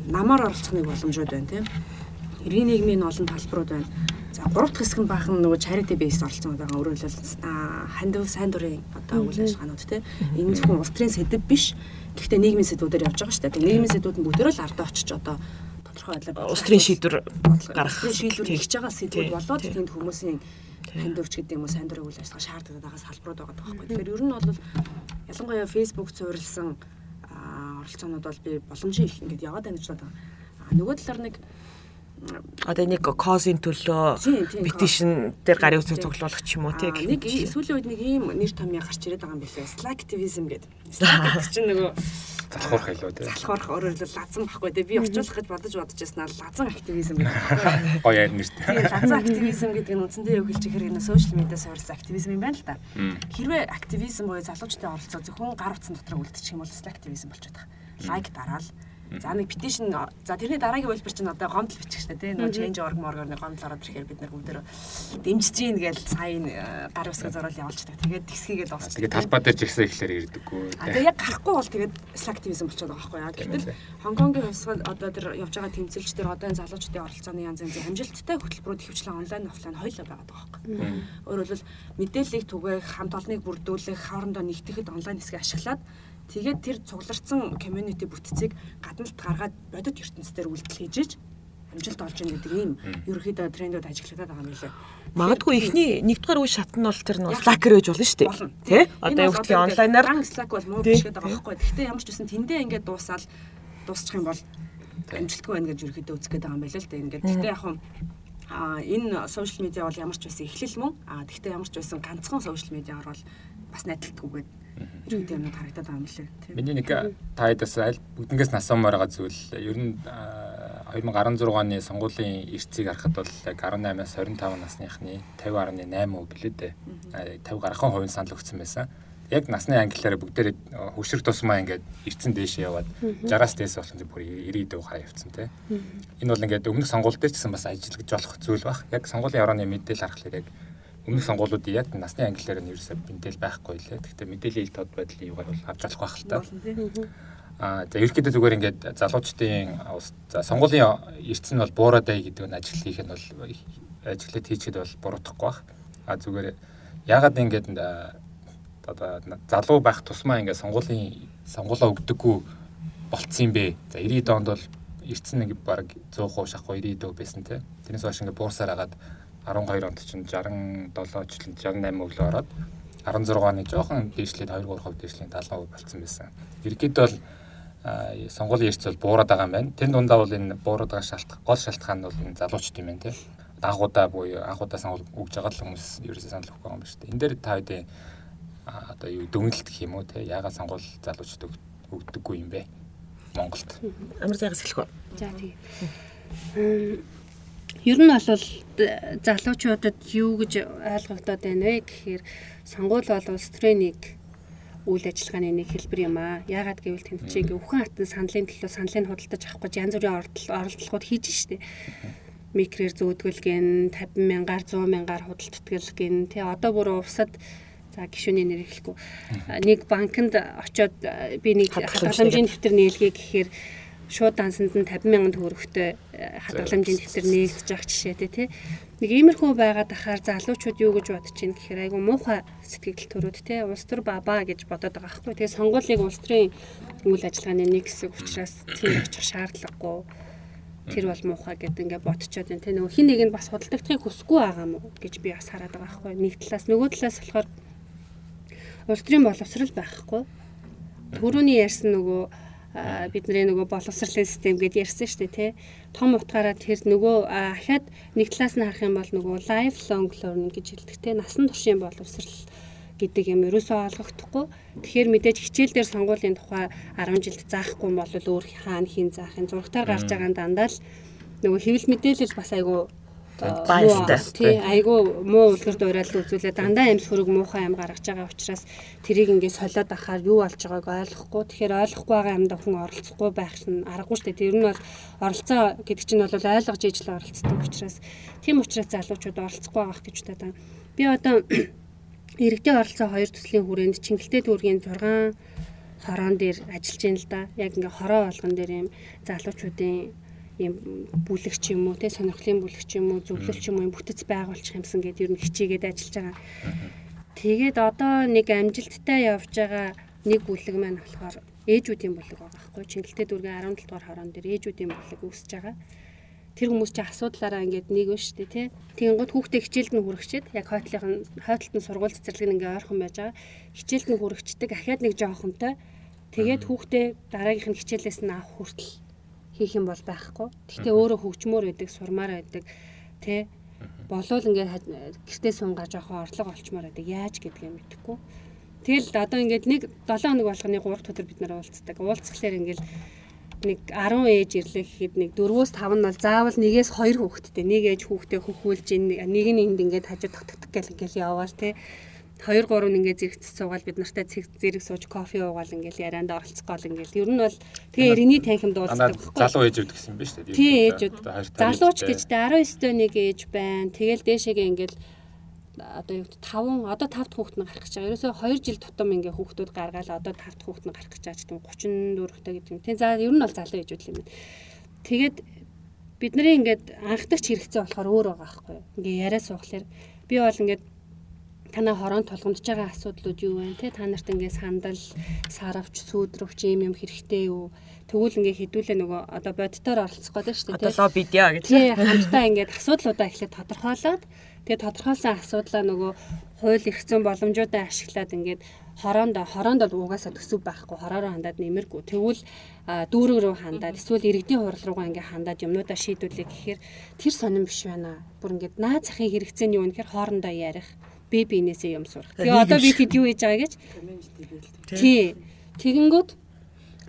Намаар оролцох нэг боломжууд байна тийм. Иргэн нийгмийн олон талбарууд байна. За гурав дахь хэсэг нь баахан нөгөө charity based оролцсон байгаа. Өөрөөр хэлбэл хандив сайн дурын одоо үйл ажиллагаанууд тийм. Энэ зөвхөн улс төрийн сэдв биш. Гэхдээ нийгмийн сэдвүүдээр явж байгаа шүү дээ. Нийгмийн сэдвүүд нь бүгдөө л ардаа очиж одоо тодорхой байдлаар улс төрийн шийдвэр гаргах шийдвэр хийж байгаа сэдвүүд болоод тэнд хүмүүсийн хандивч гэдэг юм уу сайн дурын үйл ажиллагаа шаарддаг байгаа салбарууд байгаа байхгүй. Тэгэхээр ер нь бол ялангуяа Facebook цуурлсан оролцоонууд бол би боломжийн их ингээд яваад байна гэж боддог. А нөгөө талаар нэг одоо нэг козын төлөө петишн дээр гарын үсэг цуглуулах ч юм уу тийм нэг сүүлийн үед нэг ийм нэр томьёо гарч ирээд байгаа юм билээ. Slacktivism гэдэг. Slack чинь нөгөө залхуурах илүү тийм залхуурах өөрөөр лазан байхгүй тийм би орчуулах гэж бодож бодож яснаа лазан активизм гэдэг. Гоё яа нэртэй тийм лазан активизм гэдэг нь үндсэндээ юу хэлж ихэр энэ сошиал медиа суурилсан активизм юм байна л да. Хэрвээ активизм буюу залуучдын оролцоо зөвхөн гар утсан дотор үлдчих юм бол slacktivism болчиход байгаа. Лайк дараал За нэг петишн за тэрний дараагийн хэлбэр чинь одоо гомдол бичих штэ тий нөгөө change org моргор нэг гомдол ороод ирэхээр бид нар бүгдөө дэмжиж гин гээл сайн э, гар усгаа зураал явуулчихдаг. Тэгээд тгсгийгээл дуусчих. Тэгээд талбай дээр ч ихсэн ихлээр ирдэггүй. А тэгээд яг гарахгүй бол тэгээд slacktivism болчиход байгаа байхгүй яа. Гэтэл Хонконгийн хувьсгал одоо тэр явж байгаа тэмцэлч тэр одоо энэ залуучдын оролцооны янз янзын амжилттай хөтөлбөрүүд ихэвчлэн онлайн офлайн хоёулаа байгаа байхгүй. Өөрөөр хэлбэл мэдээллийг түгээх, хамт олныг бүрдүүлэх, хоорондоо нэгтгэхэд онлайн хэсгийг ашиглаад Тэгээд тэр цугларсан community бүтцийг гадналд гаргаад бодит ертөнцийн дээр үйлдэл хийж амжилт олж ийн гэдэг ийм ерөөхдөө трендүүд ажиглагдаад байгаа юм лээ. Магадгүй ихний нэгдүгээр үе шат нь бол тэр нь Slack-ээр байж болно шүү дээ. Тэ? Одоо юу гэдгийг онлайнаар Slack бол муу биш гэдэг байгаа байхгүй. Гэхдээ ямар ч үсэн тэндээ ингээд дуусаад дуусчих юм бол амжилтгүй байна гэж ерөөхдөө үзэх гээд байгаа юм байна л дээ. Ингээд гэхдээ яг а энэ сошиал медиа бол ямар ч байсан эхлэл мөн а тэгвэл ямар ч байсан ганцхан сошиал медиагаар бол бас найдалтгүйгээд ирээд юмнууд харагдаад байгаа юм лээ. Миний нэг таадаас аль бүгднгээс насаамаар байгаа зүйл ер нь 2016 оны сонгуулийн эрсцийг харахад бол яг 18-аас 25 насныхны 50.8% билээ дээ. 50 гаруйхан хувийн санал өгсөн байсан яг насны англиараа бүгдээрээ хөвшрөх тусмаа ингээд эрцэн дээшээ яваад 60-аас дээш болох нь бүр 90 гараа явцсан тий. Энэ бол ингээд өмнөх сонгуул дээр ч гэсэн бас ажиллаж болох зүйл бах. Яг сонгуулийн орооны мэдээлэл харахад яг өмнөх сонгуулиудын яг насны англиараа нь ерөөсөө мэдээлэл байхгүй лээ. Гэхдээ мэдээллийн ил тод байдлын юугаар бол авч болох байх л та. Аа за ерөөхдөө зүгээр ингээд залуучдын за сонгуулийн эрдсэн нь бол буураад бай гэдэг нь ажил хийх нь бол ажиглаад хийчихэд бол буруутахгүй бах. А зүгээр ягаад ингээд одоо залуу байх тусмаа ингээд сонгуулийн сонгуулаа өгдөггүй болцсон юм бэ. За 90-ад онд бол эрдсэн нэг баг 100% шахах 90-ад байсан те. Тэрнээс хойш ингээд буурсаар хагаад 12 онд чинь 67 жилийн 68 өглөө ороод 16 оны жоохон дээшлээд 2 3% дээшлийн 70% болцсон байсан. Иргэд бол сонгуулийн эрс бол буураад байгаа юм байна. Тэн дундаа бол энэ буураад байгаа шалтгаан гол шалтгаан нь бол энэ залуучд юм байна те. Агуудаа буюу агуудаа сонгуул өгж байгаа л хүмүүс ерөөсөө санал өгөх байгаа юм байна шүү дээ. Энэ дээр та хэдийн одоо юу дүнэлт гэх юм уу те ягаад сонгуул залуучд өгдөггүй юм бэ Монголд амар зайгас хэлэх үү за тийм ер нь бол залуучуудад юу гэж ойлгогдоод байна вэ гэхээр сонгуул бол улс төрийн нэг үйл ажиллагааны нэг хэлбэр юм аа. Яагаад гэвэл тэнд чинь өвхөн хатан саналын төлөө саналыг худалдаж авах гэж янз бүрийн оролдлогууд хийж штэ. Микрээр зөөдгөлгэн 50 мянгаар 100 мянгаар худалдтгэл гин тий одоо бүр увсад За гişүний нэр хэлэхгүй. Нэг банкнд очиод би нэг хадгаламжийн дэвтэр нээлгээ гэхээр шууд дансанд нь 50 мянган төгрөгтэй хадгаламжийн дэвтэр нээлгэж явах жишээтэй тий. Нэг иймэрхүү байгаад ахаар залуучууд юу гэж бодож чинь гэхээр айгу муухай сэтгэл төрүүд тий. Улс төр бабаа гэж бодоод байгаа байхгүй. Тэгээ сонгуулийг улс төрийн үйл ажиллагааны нэг хэсэг учраас тийм очих шаардлагагүй тэр бол муухай гэдэг ингээд бодцоод байна. Тэ нөгөө хин нэг нь бас худалдагдахыг хүсэхгүй байгаа мó гэж би бас хараад байгаа байхгүй. Нэг талаас нөгөө талаас болохоор улс төрийн боловсрал байхгүй. Төрөний ярьсан нөгөө бидний нөгөө боловсролын систем гэдээ ярьсан шүү дээ тий. Том утгаараа тэр нөгөө ахаад нэг талаас нь харах юм бол нөгөө lifelong learning гэж хэлдэг тий. Насан туршийн боловсрал гэдэг юм ерөөсөө ойлгохдохгүй. Тэгэхээр мэдээж хичээл дээр сонгуулийн тухай 10 жилд заахгүй бол өөр хаана хийн заахын зургатаар гарч байгаа дандаа л нөгөө хэвлэл мэдээлэл бас айгүй баяртай. Тий, айгүй муу үлгэрд урайлал үзүүлээ дандаа амс хөрөг муухай ам гаргаж байгаа учраас тэрийг ингээд солиод ахаар юу болж байгааг ойлгохгүй. Тэгэхээр ойлгохгүй байгаа юмд охин оролцохгүй байх нь аргагүй шүү дээ. Тэр нь бол оролцоо гэдэг чинь бол ойлгож ижил оролцдог учраас тийм учраас залуучууд оролцохгүй байгаах гэж удаа. Би одоо иргэдийн оролцоо хоёр төслийн хүрээнд Чингэлтэй дүүргийн 6 хороон дээр ажиллаж байна л да. Яг ингээ хороо болгон дээр юм залуучуудын юм бүлэгч юм уу те сонирхлын бүлэгч юм уу зөвлөлч юм уу бүтэц байгуулчих юмсан гэдээ ер нь хичээгээд ажиллаж байгаа. Тэгээд одоо нэг амжилттай явж байгаа нэг бүлэг маань болохоор ээжүүдийн бүлэг байгаа байхгүй Чингэлтэй дүүргийн 17 дугаар хороон дээр ээжүүдийн бүлэг үүсэж байгаа. Тэр хүмүүс чи асуудлаараа ингээд нэг вэ штэ тий. Тэгэнгუთ хүүхдээ хичээлд нь хүрэгчээд яг хойтлын хойтлолтын сургууль цэцэрлэг ингээ ойрхон байж байгаа. Хичээлд нь хүрэгчдэг ахаад нэг жоохонтой. Тэгээд хүүхдээ дараагийнх нь хичээлээс нь авах хүртэл хийх юм бол байхгүй. Гэхдээ өөрөө хөгжмөр байдаг, сурмаар байдаг. Тэ болвол ингээд гэртээ сунгаа жоохон орлого олчмаар байдаг. Яаж гэдгийг мэдэхгүй. Тэгэл одоо ингээд нэг 7 хоног болгоны 3 өдөр бид нар уулздаг. Уулзхлаар ингээд нэг 10 ээж ирлээ гэхэд нэг 4-өөс 5 нь бол заавал нэгээс 2 хүүхэдтэй. Нэг ээж хүүхдээ хөхүүлж нэг нь энд ингээд хажуу тогтдог гэл ингээд яваал те. 2 3 нь ингээд зэрэгцэж суугаад бид нартай зэрэг сууж кофе уугаал ингээд ярианд оролцох гол ингээд ер нь бол тэгээ эрийний танхимд уулздаг байхгүй залуу ээжүүд гэсэн юм ба шүү дээ тий ээжүүд залууч гэжтэй 19 дэх нэг ээж байна тэгэл дээшээгээ ингээд одоо юу 5 одоо 5 дахь хүүхэд нь гарах гэж байгаа. Ерөөсөө 2 жил тутам ингээ хүүхдүүд гаргаал одоо 5 дахь хүүхэд нь гарах гэж байгаа тийм 34 та гэдэг юм. Тэ за ер нь бол залуу ээжүүд юм байна. Тэгээд бидний ингээд анхдагч хэрэгцээ болохоор өөр байгаа байхгүй юу. Ингээ яриа суухлаар би бол ингээд танаа хорон тулгамдж байгаа асуудлууд юу вэ? Те та нарт ингээ сандал саравч сүүдрөвч юм юм хэрэгтэй юу? Тэгвэл ингээ хідүүлээ нөгөө одоо бодитоор оролцох гэдэг шүү дээ одоо лоббид яа гэж. Тий хамтдаа ингээд асуудлуудаа эхлээд тодорхойлоод тэгээ тодорхойлсон асуудлаа нөгөө хууль эрх зүйн боломжуудаа ашиглаад ингээд хороонд хороонд бол угаасаа төсөв байхгүй хороороо хандаад нэмэргүй. Тэгвэл дүүрэг рүү хандаад эсвэл иргэдийн хурал руугаа ингээ хандаад юмнуудаа шийдвүлээ гэхээр тэр сонирн биш байна. Бүр ингээд наад захын хэрэгцээ нь юу вэ гэхээр хоорондоо ярих би биенээсээ юм сурах тэгээ одоо би тэд юу хийж байгаа гэж? Тий. Тэгэнгүүт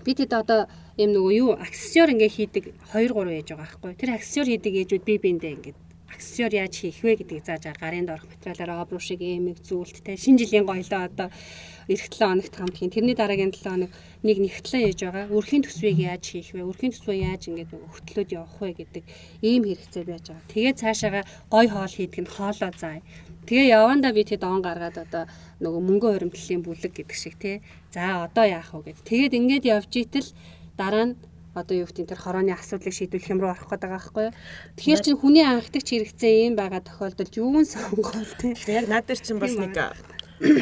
би тэд одоо юм нөгөө юу аксессуар ингээ хийдэг 2 3 ээж байгаа байхгүй. Тэр аксессуар хийдэг ээжүүд би биэндээ ингээ аксессуар яаж хийх вэ гэдгийг зааж байгаа гарын доорх материалаараа обруу шиг эмэг зүйлт те шинэ жилийн гоёлоо одоо эх 7 хоногт хамт хийн тэрний дараагийн 7 хоног нэг нэгтлэн ээж байгаа. Өрхийн төсвийг яаж хийх вэ өрхийн төсвөө яаж ингээд хөтлөөд явах вэ гэдэг ийм хэрэгцээ байж байгаа. Тэгээ цаашаага гой хоол хийдэг нь хоолоо заа Тэгээ явандаа би тэд он гаргаад одоо нөгөө мөнгө хуримтлалын бүлэг гэдэг шиг те. За одоо яах вэ гэд. Тэгээд ингээд явж итэл дараа нь одоо юу гэдэг тэр хорооны асуудлыг шийдвэрлэх юм руу орох гэдэг байхгүй юу. Тэгэхээр чинь хүний анхдагч хэрэгцээ юм байгаа тохиолдолд юун сонгоол тийм. Тэгэхээр яг над дээр чинь бол нэг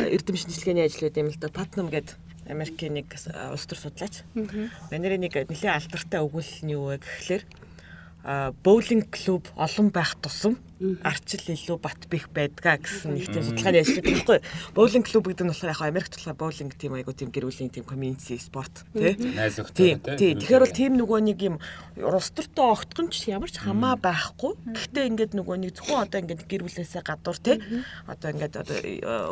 эрдэм шинжилгээний ажил байт юм л да. Патнам гэдэг Америкийн нэг улс төр судлаач. Манайрын нэг нэлээд алдартай өгүүлэл нь юу вэ гэхлээр боулинг клуб олон байх тусам арчил илүү бат бих байдгаа гэсэн нэг тийм судалгааны ажил гэдэг байхгүй. Боулинг клуб гэдэг нь болохоор яг Америкт болохоор боулинг тийм айгу тийм гэр бүлийн тийм community спорт тий. Тийм. Тэгэхээр бол тийм нөгөө нэг юм улс төртөө огтхон ч ямар ч хамаа байхгүй. Гэхдээ ингээд нөгөө нэг зөвхөн одоо ингээд гэр бүлээсээ гадуур тий. Одоо ингээд одоо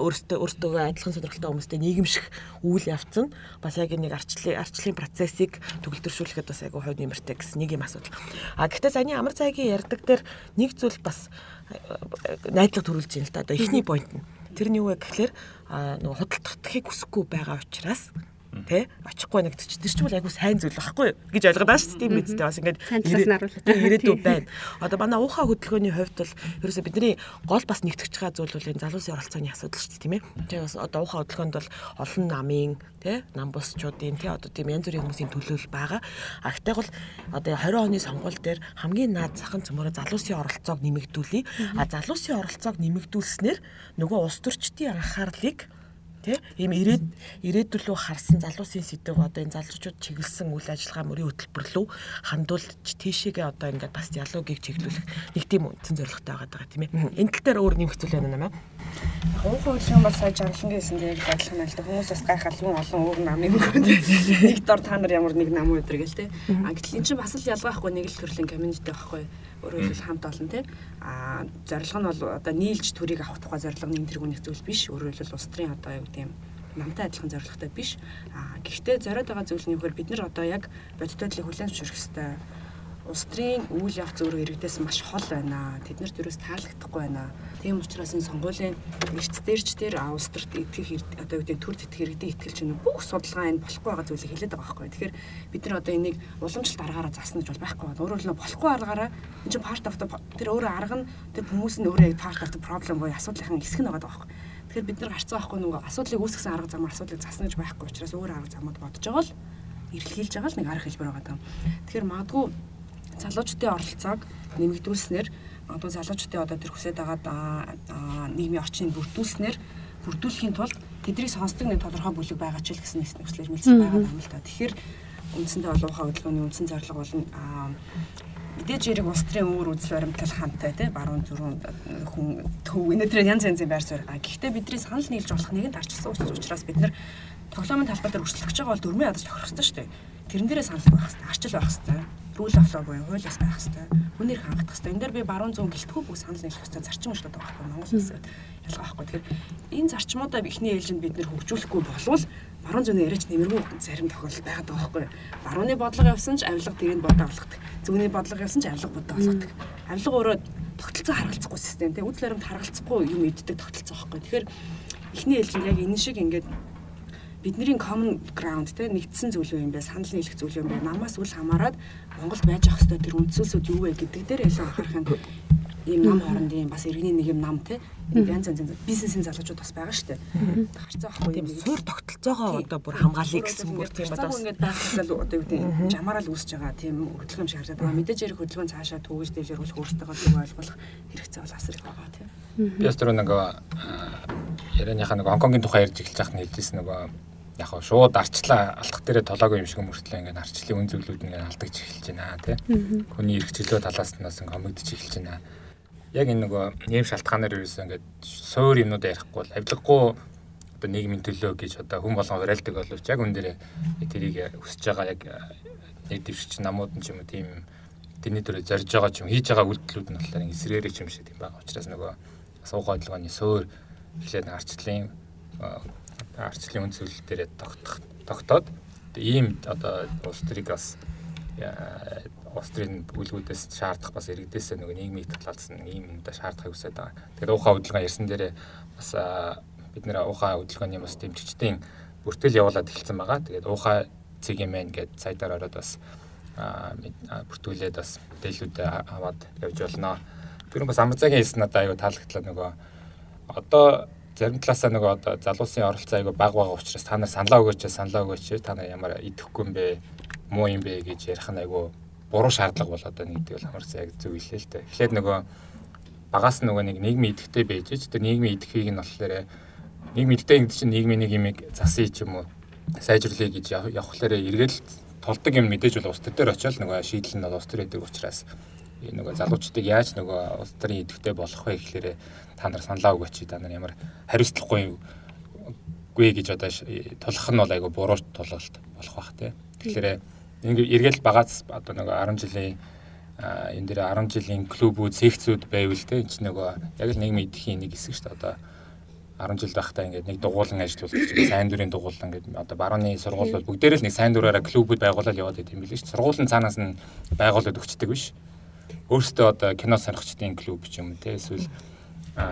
өөртөө өөртөө адилхан сонирхолтой хүмүүстэй нийгэмших үйл явц нь бас яг нэг арчлын арчлын процессыг төгөлдршүүлэхэд бас айгу хойд нэмэртэй гэсэн нэг юм асуудал. А гэхдээ заны амар цайгийн ярддаг дээр нэг зүйл бас найдлага төрүүлж байна л да. Одоо эхний point нь. Тэр нь юу вэ гэхлээр нөгөө худалдахыг хүсэхгүй байгаа учраас тий очихгүй нэгт чи тэр чинь бол айгу сайн зүйл байхгүй гэж ойлгоод байгаа шүү дээ тийм мэдтэй бас ингээд ирээдүй байна. Одоо манай уухаа хөдөлгөөний хувьд бол ерөөсө бидний гол бас нэгтгэж байгаа зүйл бол энэ залуусын оролцооны асуудал шүү дээ тийм ээ. Тэгээ бас одоо уухаа хөдөлгөөнд бол олон намын тий нам бусчуудын тий одоо тийм янз бүрийн хүмүүсийн төлөөлөл байгаа. А гэхдээ бол одоо 20 оны сонгуул дээр хамгийн наад захын цөмөрө залуусын оролцоог нэмэгдүүлээ. А залуусын оролцоог нэмэгдүүлснээр нөгөө улс төрчдийн анхаарлыг тий? Ийм ирээд ирээдүлөө харсан залуусын сэдв одоо энэ залуучууд чиглэсэн үйл ажиллагаа мөрийн хөтөлбөр рүү хандуулж тийшээгээ одоо ингээд бас диалогийг чиглүүлэх нэг тийм үндсэн зорилготой байгаа тийм ээ. Энэ тал дээр өөр нэмэх зүйл байна нэмэ яг уухай хөдөлгөөн бас сая жаргалан гэсэн дээр адилхан л да. Хүмүүс бас гайхал юм олон өөр нам юм нэг дор та нар ямар нэг нам өдр гэл те а гэтэл эн чинь бас л ялгаа байхгүй нэг л төрлийн community байхгүй өөрөөр хэлбэл хамт олон те а зорилго нь бол одоо нийлж төрийг авах тухай зорилго нь энэ тэргүүний зүйл биш. Өөрөөр хэлбэл улс төрийн одоо юу гэдэг юм намтай адилхан зорилготой биш. А гэхдээ зориод байгаа зүйл нь юу гэхээр бид нар одоо яг бодит байдлыг хүлээн зөвшөөрөх хэрэгтэй улс төрийн үйл явц өөрөө иргэдээс маш хол байна. Тэд нарт юус таалагдахгүй байна. Тийм учраас энэ сонгуулийн эрт дээрч дээр улс төрт итгэх одоо үүдээ төр тэтгэх иргэдийн итгэл чинь бүх судалгаа энэ болохгүй байгаа зүйлийг хэлээд байгаа байхгүй. Тэгэхээр бид нар одоо энийг уламжлалт аргаараа заасна гэж бол байхгүй байна. Өөрөөр хэлбэл болохгүй аргаараа энэ чинь part of the тэр өөрөө арга нь тэр хүмүүс нь өөрөө part of the problem буюу асуудлынхаа хэсэг нь байгаа байхгүй. Тэгэхээр бид нар гарцсан байхгүй нөгөө асуудлыг үүсгэсэн арга зам асуудлыг засна гэж байхгүй учраас өөр арга замууд бодож байгаа л эргэлхийлж байгаа л нэг арга хэлбэр байгаа даа. Тэгэхээр магадгүй залуучдын оролцоог нэмэгдүүлснээр одоо залуучдын одоо тэр хүсэж байгаа нийгмийн орчныг бүрдүүлснээр бүрдүүлэхийн тулд тэднийг сонсдог нэг тодорхой бүлэг байгаа ч гэсэн нэслэр мэлсэн байгаа юм л та. Тэгэхээр үндсэндээ олон ухаан хөдөлгөөний үндсэн зорилго бол мэдээж эрэг улс төрийн өөр үзэл баримтлал хамттай тий баруун зүрүүн хүн төв өнөөдөр янз янзын байр суурь. Гэхдээ бидний санал нийлж болох нэгэн дарчсан учраас бид нар тоглоомын талбар дээр өрсөлдөх байгаа бол дөрмийн ядаж тохирох хэрэгтэй шүү дээ. Тэрэн дээрээ санал байх хэрэгтэй, арчил байх хэрэгтэй рүүл авлаа буюу хуулиас байх хэвээр хүнээр хангах хэвээр энэ дээр би баруун зүүн гэлтгүү бүх санал нийлэх хэвээр зарчим өшлөд байгаа байхгүй Монгол улсад ялгаа байхгүй. Тэгэхээр энэ зарчмуудаа ихний ээлжинд бид нэр хөгжүүлэхгүй болвол баруун зүүнээ яриач нэмэргүй зарим тохиолдол байгаад байгаа байхгүй. Барууны бодлого явсан ч авилга дэрийн бодоо авлагдаг зөвний бодлого явсан ч авилга бодоо авлагдаг авилга өөрөө тогтолцоо харгалзахгүй систем. Тийм үйл баримт харгалзахгүй юм иддэг тогтолцоо байхгүй. Тэгэхээр ихний ээлжинд яг энэ шиг ингээд бидний common ground те нэгдсэн зүйл юм бэ санал нийлэх зүйл юм бэ? Намаас үл хамааран Монголд байж ах хэвээр тэр үндсэлсүүд юу вэ гэдэг дээр илүү анхаарах нь ийм нам хоорондын бас иргэний нэг юм нам те. Янз янз бизнесийн залуучууд бас байгаа дээ. Харцаа ахгүй юм суур тогтолцоогоо одоо бүр хамгаалъя гэсэн бүр тийм одоо ингээд даахсал одоо юу гэдэг жамаараа л үүсэж байгаа. Тийм хөдөлгөөн шиг харагдаад байгаа. Мэдээж ярих хөдөлгөөн цаашаа түүгэж дэлгэрүүлэх өөртөө зөв ойлгох хэрэгцээ бол асар их байгаа тийм. Би бас тэр нэг ярианыхаа нэг Гонконгийн тухай ярьж эхэлж байхад нь хэлжсэн нөгөө яг хаа шууд арчлаа алдах дээрээ толоогүй юм шиг мөртлөө ингээд арчлалын үн зөвлүүд ингээд алдагч эхэлж байна тий. Хүний эрх чөлөө талаас нь бас ингээд хомигдож эхэлж байна. Яг энэ нөгөө нэм шалтгаанаар ерөөсөө ингээд суур юмнууд ярихгүй бол авилгагүй одоо нийгмийн төлөө гэж одоо хүн болгон уриалдаг боловч яг үн дээр тэрийг хүсэж байгаа яг нэг дэвшигч намууд нь ч юм уу тийм тэрний төрөө зорж байгаа ч юм хийж байгаа үйлдэлүүд нь болохоор эсрээрээ ч юм шиг тийм байгаа учраас нөгөө суугаа хөдөлгөөний суур эхлээд арчлалын арчлалын үн зөвлөл дээр тогтох тогтоод ийм одоо улс төрийг бас улс төрийн бүлгүүдээс шаардах бас иргэдээс нөгөө нийгмийг талаалсан ийм юм да шаардахыг хүсэж байгаа. Тэгэхээр уухаа хөдөлгөөн ярьсан дээрээ бас бид нэр уухаа хөдөлгөөний бас дэмжигчдийн бүртгэл явуулаад эхэлсэн байгаа. Тэгээд уухаа цэгийн мэн гээд сайдаар ороод бас бүртгүүлээд бас мэдээлүүд аваад явж болно. Тэр бас амрцагийн хэлсэн надад аюу таалагдлаа нөгөө одоо зарим талаасаа нөгөө одоо залуусын оролцоо аяга баг байгаа учраас та нар саналаа өгөөч саналаа өгөөч та нар ямар идэхгүй юм бэ муу юм бэ гэж ярих нь айгу буруу шаардлага болоод байна гэдэг бол амар яг зөв хэлээ л дээ. Эхлээд нөгөө багаас нөгөө нэг нийгмийн идэвхтэй байж ч тэр нийгмийн идэвхийг нь болохоор нийгмийн идэвхтэй гэдэг чинь нийгмийн нэг юмыг засъя ч юм уу сайжруулъя гэж явхлаарэ эргэл толдог юм мэдээж бол улс төр очиод нөгөө шийдэл нь бол улс төр гэдэг учраас нөгөө залуучдыг яаж нөгөө улс төрийн идэвхтэй болох вэ гэхлээрэ та нар саналаа өгөөч та нар ямар хариуцлагагүй гүй гэж одоо тулах нь бол айгу буруу тулгалт болох бах тий. Тэгэхээр эргэл багаас одоо нэг 10 жилийн энэ дээр 10 жилийн клубүүд, секцүүд байвал тий энэ ч нөгөө яг л нийгмийн эдхийн нэг хэсэг шүү дээ одоо 10 жил байхдаа ингээд нэг дугуулan ажиллуулдаг чинь сайн дурын дугуулan гэдэг одоо барууны сургууль бол бүгдээрээ л нэг сайн дураараа клубүүд байгуулаад яваад байт юм билээ шүү. Сургуулийн цаанаас нь байгуулад өгчдөг биш. Өөрөөсөө одоо кино сонирхчдын клуб ч юм уу те эсвэл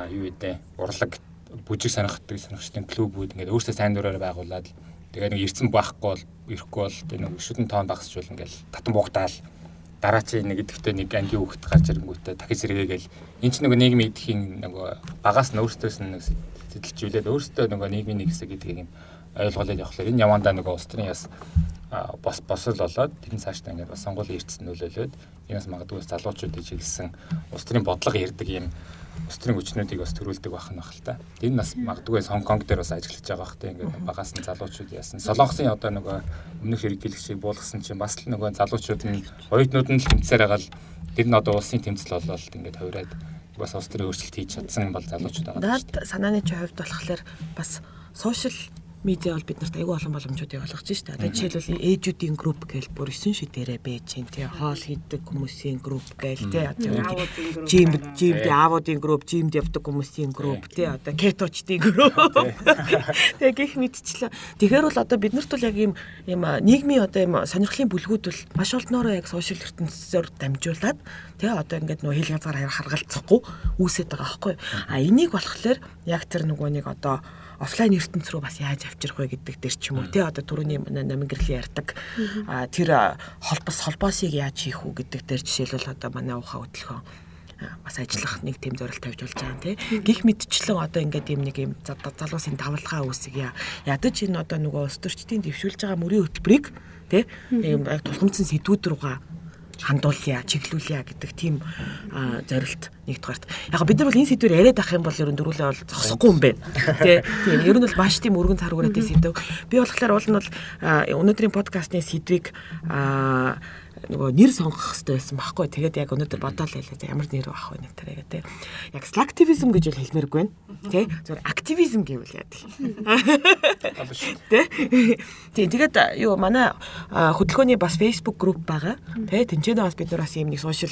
юу гэдэг урлаг бүжиг сонирхдаг сонирхчдын клубүүд ингээд өөрсдөө сайн дураар байгуулад тэгээ нэг ирсэн байхгүй бол ирэхгүй бол тэгээ нэг шүдэн тоон багсчул ингээд татан буугтаал дараа чи нэг идэвхтэй нэг ангийн хөвгт гарч ирэнгүүтээ дахиж сэргээгээл эн чинь нөгөө нийгмийн идэхийн нөгөө багаас нь өөрсдөөс нь нэг сэтэлжүүлээд өөрсдөө нөгөө нийгмийн нэг хэсэг гэдгийг ойлгуулад явхлаар энэ явандаа нөгөө улс төрийн яс бос босол болоод тэрэн цаашдаа ингээд бас сонгуулийн эрдэс нөлөөлөөд энэс магадгүй залуучуудыг чиглэсэн улс төрийн бодлого ярддаг юм өстрийн хүчнүүдийг бас төрүүлдэг байх нь бах л та. Энэ нас магадгүй Хонконг дээр бас ажиллаж байгаа бах те ингээд багаас нь залуучууд яасан. Солонгосын одоо нөгөө өмнөх хэрэглэгчийг буулгасан чинь бас л нөгөө залуучууд нь оюутнууд нь тэмцээр байгаа л тэр нь одоо улсын тэмцэл болол ингээд хувираад бас улс төрийн өөрчлөлт хийж чадсан бол залуучууд байгаа. Наад санааны хувьд болохоор бас сошиал медиа бол биднэрт айгүй олон боломжуудыг олгож штэ. Одоо жишээлбэл ээжүүдийн групп гээл бүр 9 шидээрээ байж чинь тий. Хоол хийдэг хүмүүсийн групп гээл тий. Одоо жим жимд аавуудын групп жимд явдаг хүмүүсийн групп тий. Одоо кеточдын групп тий. Гих мэдчлээ. Тэгэхээр бол одоо биднэрт бол яг ийм ийм нийгмийн одоо ийм сонирхлын бүлгүүд бол маш олноороо яг сошиал ертөнцөөр дамжуулаад тий одоо ингээд нөө хэл язгаар харгалцахгүй үүсэт байгаа байхгүй. А энийг болохоор яг тэр нөгөө нэг одоо офлайн ертөнц рүү бас яаж авчрах вэ гэдэг дээр ч юм уу тий одоо түрүүний намын гэрлийн ярьдаг тэр холбос холбоосыг яаж хийх үү гэдэг дээр жишээлбэл одоо манай ухаа хөдөлгөөн бас ажиллах нэг тийм зорилт тавьж болж байгаа тий. Гих мэдчлэн одоо ингээд юм нэг юм залуусын давалгаа үүсгье. Ядаж энэ одоо нөгөө өстөрчдийн дэвшүүлж байгаа мөрийн хөтөлбөрийг тий ийм тулгымцсан сэдвүүд рүүгээ хандуулъя, чиглүүлъя гэдэг тийм зорилт нэгдүгээрт. Яг бид нар бол энэ сэдвээр яриад авах юм бол ерөн дөрүлээ бол зогсохгүй юм байна. Тэ. Тийм ер нь бол маш тийм өргөн царгууратай сэдв. Би болохоор уул нь бол өнөөдрийн подкастны сэдвийг нөгөө нэр сонгох хэрэгтэй байсан байхгүй. Тэгээд яг өнөөдөр бодоол байлаа. Ямар нэр авах вэ нэтэрээ гэдэг. Яг slacktivism гэж бол хэлмээргүй байна. Тэ? Зөв активизм гэвэл яадаг. Тэ? Тийм тэгээд юу манай хөдөлгөөний бас Facebook group байгаа. Тэ? Тэнцэнэ бас бид нар бас юм нэг social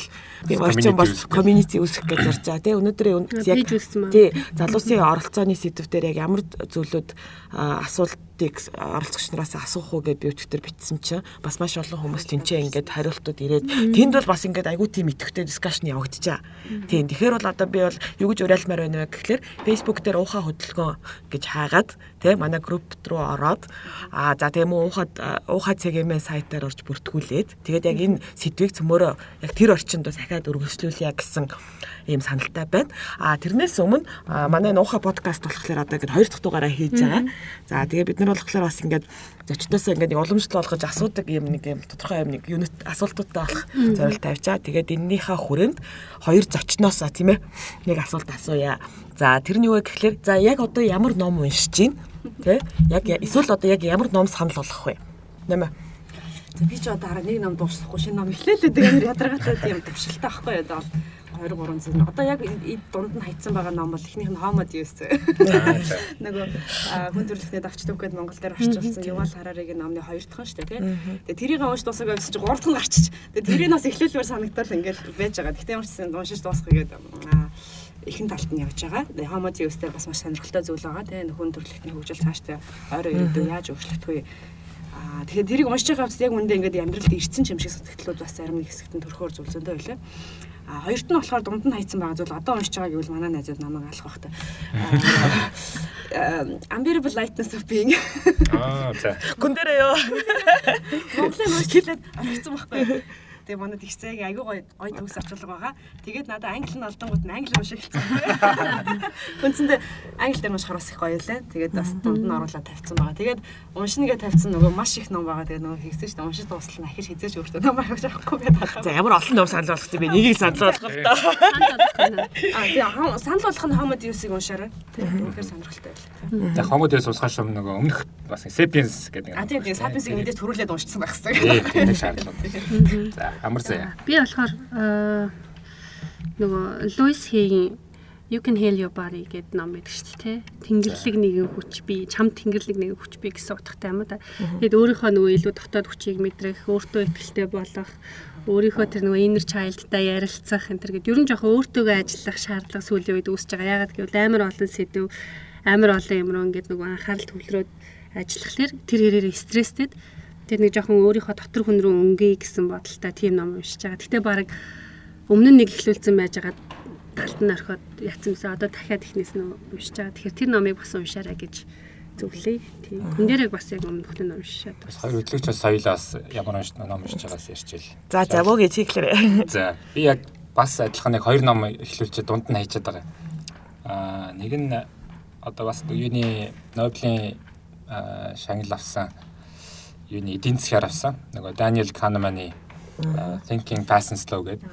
орчин бас community үүсгэх гэж зарж байгаа. Тэ? Өнөөдөр яг тий залуусын оролцооны сэдв дээр яг ямар зүйлүүд асуулт асуултыг оролцогч нараас асуух уу гэж би өчтөр битсэн чинь бас маш олон хүмүүс тэнцээ ингээд хариултууд ирээд тэнд бол бас ингээд айгүй тийм итгэвтэй дискшн явагдчихаа. Тийм тэгэхээр бол одоо би бол юу гэж уриалмаар байна вэ гэхэлэр Facebook дээр уухаа хөдөлгөөн гэж хаагаад тийм манай групп руу ороод аа за тийм үү уухад уухаа цэгийн сайтаар орж бүртгүүлээд тэгээд яг энэ сэдвийг цөмөрөө яг тэр орчинд бас ахаад өргөжлүүлье гэсэн ийм саналтай байна. А тэрнээс өмнө манай нууха подкаст болохоор одоо ингээд хоёр дахь дугаараа хийж байгаа. За тэгээ бид нар болохоор бас ингээд зочдоосоо ингээд уламжлал болгож асуудаг юм нэг юм тодорхой юм нэг юунит асуултуудтай болох зорилт тавьчаа. Тэгээд эннийхээ хүрээнд хоёр зочноосоо тийм ээ нэг асуулт асууя. За тэр нь юу вэ гэхэлэр за яг одоо ямар ном уншиж байна? Тэ? Яг эсвэл одоо яг ямар ном санал болгох вэ? Нэмэ. За би ч одоо хараа нэг ном дуусахгүй шинэ ном эхлээлээ тэгээд ядаргаатай тийм төвшөлтэй байхгүй юу? 2 3 зэн. Одоо яг дунд нь хайцсан байгаа ном бол эхнийх нь Homo Deus. Нөгөө хүн төрөлхтөд авч төвхөд Монгол дээр орчуулсан Ювал Хараригийн номны хоёр дахь нь шүү дээ, тий. Тэгээ тэрийг унш дуусаагаа гэсэн чинь 3 дахь нь гарчиж. Тэгээ тэрийг бас эхлүүлбэр санагдал ингээд байж байгаа. Гэтэ ямар ч сан уншиж дуусгах гээд ихэн талд нь явж байгаа. Homo Deus дээр бас маш сонирхолтой зүйл байгаа. Тэгээ хүн төрөлхтний хөгжил цаашдаа ойроо ирээдүйд яаж өөрчлөгдөх вэ? Аа тэгэхээр тэрийг уншиж байгаа хэвчээ яг үндэ ингээд амьдралд ирсэн юм шиг сэтгэлүүд бас зарим нэг хэсэгт нь төрхөөр зүйлсэндээ байлаа. А хоёрт нь болохоор дунд нь хайцсан байгаа зүйл одоо уншиж байгаа гэвэл манай найзууд намайг алах бах та. Unbearable lightness of being. Аа за. Гүн дээрээ ёо. Монголын уншиж хэлээд авчихсан байхгүй. Тэгээ манад их цайг аягүй гоё гоё төгс орчуулга байгаа. Тэгээд надад англи нь олдонгууд нь англи унших хэлсэн. Үндсэндээ англи дээр маш хараас их гоё лээ. Тэгээд бас дунд нь оруулаад тавьсан байгаа. Тэгээд уншингээ тавьсан нөгөө маш их ном байгаа. Тэгээд нөгөө хийсэн чинь уншиж дуусал нахиж хизээж өөртөө ном авах шахахгүй гэдэг. За ямар олон ном санал болгох юм бэ? Нэгийг санал болгох л доо. Аа тийм санал болгох нь Homo Deus-ыг уншаарай. Тийм үнэхээр сонирхолтой байл. За Homo Deus усгах шум нөгөө өмнөх бас Sapiens гэдэг. Аа тийм тийм Sapiens-ыг мэдээж төрүүлээд уншсан байх. Тийм тийм шаардлага. За Амар заяа. Би болохоор нөгөө Луис Хейгийн You can heal your body гэдэг ном байдаг шүү дээ. Тэнгэрлэг нэгэн хүч би, чам тэнгэрлэг нэгэн хүч би гэсэн утгатай юм да. Тэгэд өөрийнхөө нөгөө илүү дотоод хүчийг мэдрэх, өөртөө ихтэй болох, өөрийнхөө тэр нөгөө inner child-тай ярилцах энэ төр гэд ерөн жоохон өөртөөгөө ажиллах шаардлага сүүлийн үед үүсэж байгаа. Ягаад гэвэл амар олон сэдв, амар олон юм руу ингээд нөгөө анхаарал төвлөрөөд ажиллахлаар тэр хэрээр стресстэд Тэр нэг жоохон өөрийнхөө дотор хүн рүү өнгөе гэсэн бодолтой тийм ном уншиж байгаа. Гэтэ баг өмнө нь нэг ихлүүлсэн байж байгаа талд нь орхиод яцсан гэсэн одоо дахиад ихнээс нь уншиж байгаа. Тэгэхээр тэр номыг бас уншаарай гэж зөвлөе. Тийм. Хүн дээрээ бас яг өмнөх нь уншаад. Бас хоёр хөтлөгч бас соёлоос ямар унш ном уншиж байгаас ярьчихэл. За за боо гэж хэлэхээр. За би яг бас адилхан нэг хоёр ном ихлүүлчихэд дунд нь хайчаад байгаа. Аа нэг нь одоо бас юуны Нобелийн шагнал авсан юуны эдийн засгаар авсан. Нөгөө Daniel Kahneman-ы Thinking Fast and Slow гэдэг.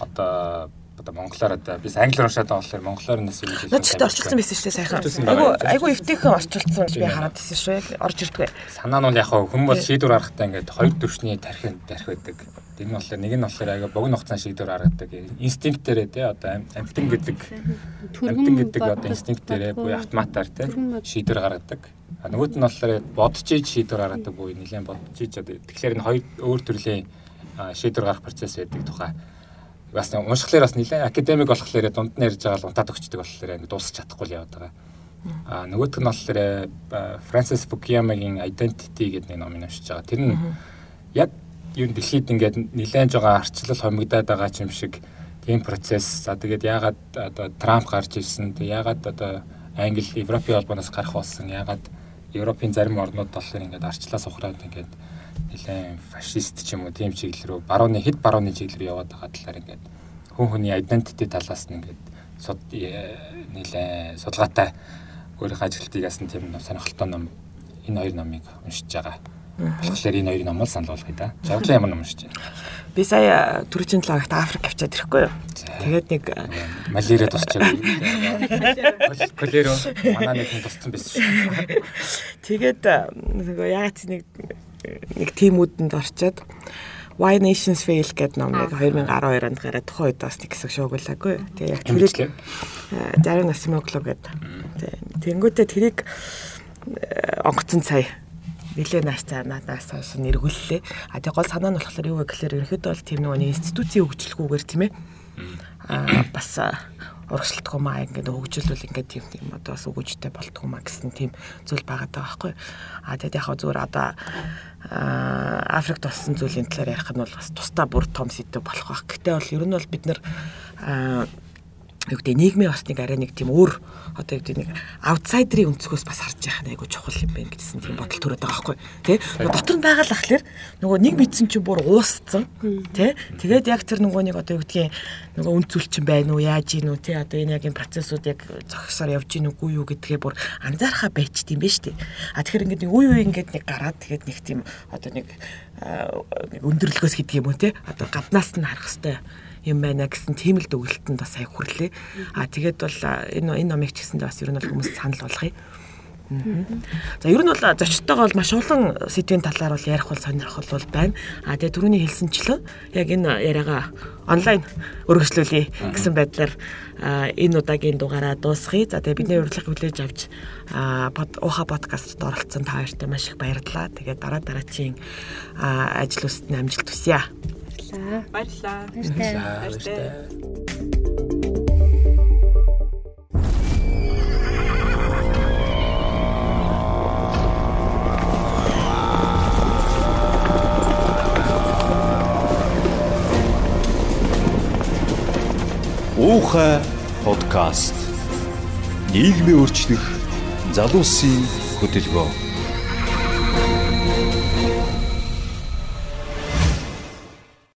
Одоо одоо монголоор одоо би англиар уншаад байгаа болохоор монголоор нэс юм хэлээ. Ч орчуулсан байсан шүү дээ сайхан. Айгу айгу эвтэйхэн орчуулсан гэж би хараад ирсэн шүү. Орж ирдгүй. Санаа нь бол яг хүн бол шийдвэр гаргахтаа ингээд хоёр төвшний тархинд тарих байдаг. Тэр нь болохоор нэг нь болохоор айгу богино хугацаанд шийдвэр гаргадаг. Инстинктээрээ те одоо амтэн гэдэг амтэн гэдэг одоо инстинктээрээ буюу автоматар те шийдвэр гаргадаг. А нөгөөт нь болохоор бодож иж шийдвэр гаргадаг буюу нэлээд бодож иж одоо тэгэхээр энэ хоёр өөр төрлийн шийдвэр гаргах процесс байдаг тухай бас уншихлаар бас нэлээд академик болохоор дунд нь ярьж байгаа л унтаад өгчдөг болохоор ингэ дуусах чадахгүй л яваад байгаа. А нөгөөх нь болохоор Фрэнсис Фукуямагийн Identity гэдэг нэг номыг уншиж байгаа. Тэр нь яг юу дэлхийд ингээд нэлээд жоо арчлал хомигдаад байгаа юм шиг тийм процесс. За тэгээд яагаад одоо Трамп гарч ирсэн. Тэг яагаад одоо Англи Европын холбооноос гарах болсон. Яагаад Европын зарим орнууд болохоор ингээд арчлаас ухраад ингээд нэлээд фашист ч юм уу тийм чиглэл рүү барууны хэд барууны чиглэл рүү яваад байгаа талаар ингээд хүн хүний identity талаас нь ингээд суд э, нэлээд судалгаатай өөрийнхөө ажилтныг яасан тийм сонирхолтой ном энэ хоёр номыг уншиж байгаа. Тэгэхээр энэ хоёр номыг санал болгоё да. Жаргалан ямар ном уншиж байна? Би сая түрүүчийн талаагт Африк авчаад ирэхгүй юу? Тэгээд нэг малярия тусчаагүй. Колеро манай нэг хүн тусцсан байсан шүү. Тэгээд нөгөө яг нэг нэг тимүүдэнд орчоод Why Nations Fail гэдэг номыг 2012 онд гараад тухайн үед бас нэг хэсэг шуугуулаагүй. Тэгээ яг тэрийг Зарим Насимогло гэдэг. Тэнгүүтээ тэрийг онгоцон цай нэлээ нааш цаанаас хойш нэргүүллээ. А тэг гол санаа нь болохоор юу вэ гэхээр ерөнхийдөө бол тийм нэг институцийн хөгжлөхгүйгээр тийм ээ. А бас урагшилтгүй маа ингээд хөгжүүлвэл ингээд тийм тийм одоо бас өгөөжтэй болтгүй маа гэсэн тийм зүйл байгаа байхгүй. А тэгэд яг зүгээр одоо Африкт болсон зүйлийн талаар ярих нь бол бас тусдаа бүр том сэдв болох байх. Гэтэ бол ер нь бол бид нар юу гэдэг нийгмийн бас нэг арай нэг тийм өөр одоо юу гэдэг нэг аутсайдерын өнцгөөс бас харж яхах нь айгу чухал юм байна гэсэн тийм бодол төрөд байгаа байхгүй тий? Дотор нь байгаа л ахлаар нөгөө нэг мэдсэн чинь бүр уусцсан тий? Тэгээд яг тэр нөгөө нэг одоо юу гэдгийг нөгөө үнцүүлчин байна уу яаж ийн үү тий? Одоо энэ яг энэ процессыг яг зогсоор явж ийн үгүй юу гэдгээ бүр анзаархаа байчт юм байна дээ а тэгэхээр ингээд үе үе ингээд нэг гараад тэгээд нэг тийм одоо нэг нэг өндөрлөгөөс гэдэг юм уу тий? Одоо гаднаас нь харах хэвээр юм байна гэсэн тийм л дүгэлтэнд бас аяг хүрлээ. А тэгээд бол энэ энэ номыг ч гэсэндээ бас ер нь бол хүмүүс санал болгоё. За ер нь бол зочдтойгоо бол маш олон сэдвийн талаар бол ярих бол сонирхол бол байна. А тэгээ түрүүний хэлсэнчлэн яг энэ яриагаа онлайн өргөжлүүлье гэсэн байдлаар энэ удаагийн дугаараа дуусгая. За тэгээ бидний урилга хүлээж авч ууха подкастт оролцсон та хоёртай маш их баярлалаа. Тэгээ дараа дараачийн ажил үстэн амжилт хүсье. Баярлалаа. Баярлалаа. Баярлалаа. Уухай подкаст. Нийгмийн өөрчлөх залуусын хөтөлбөр.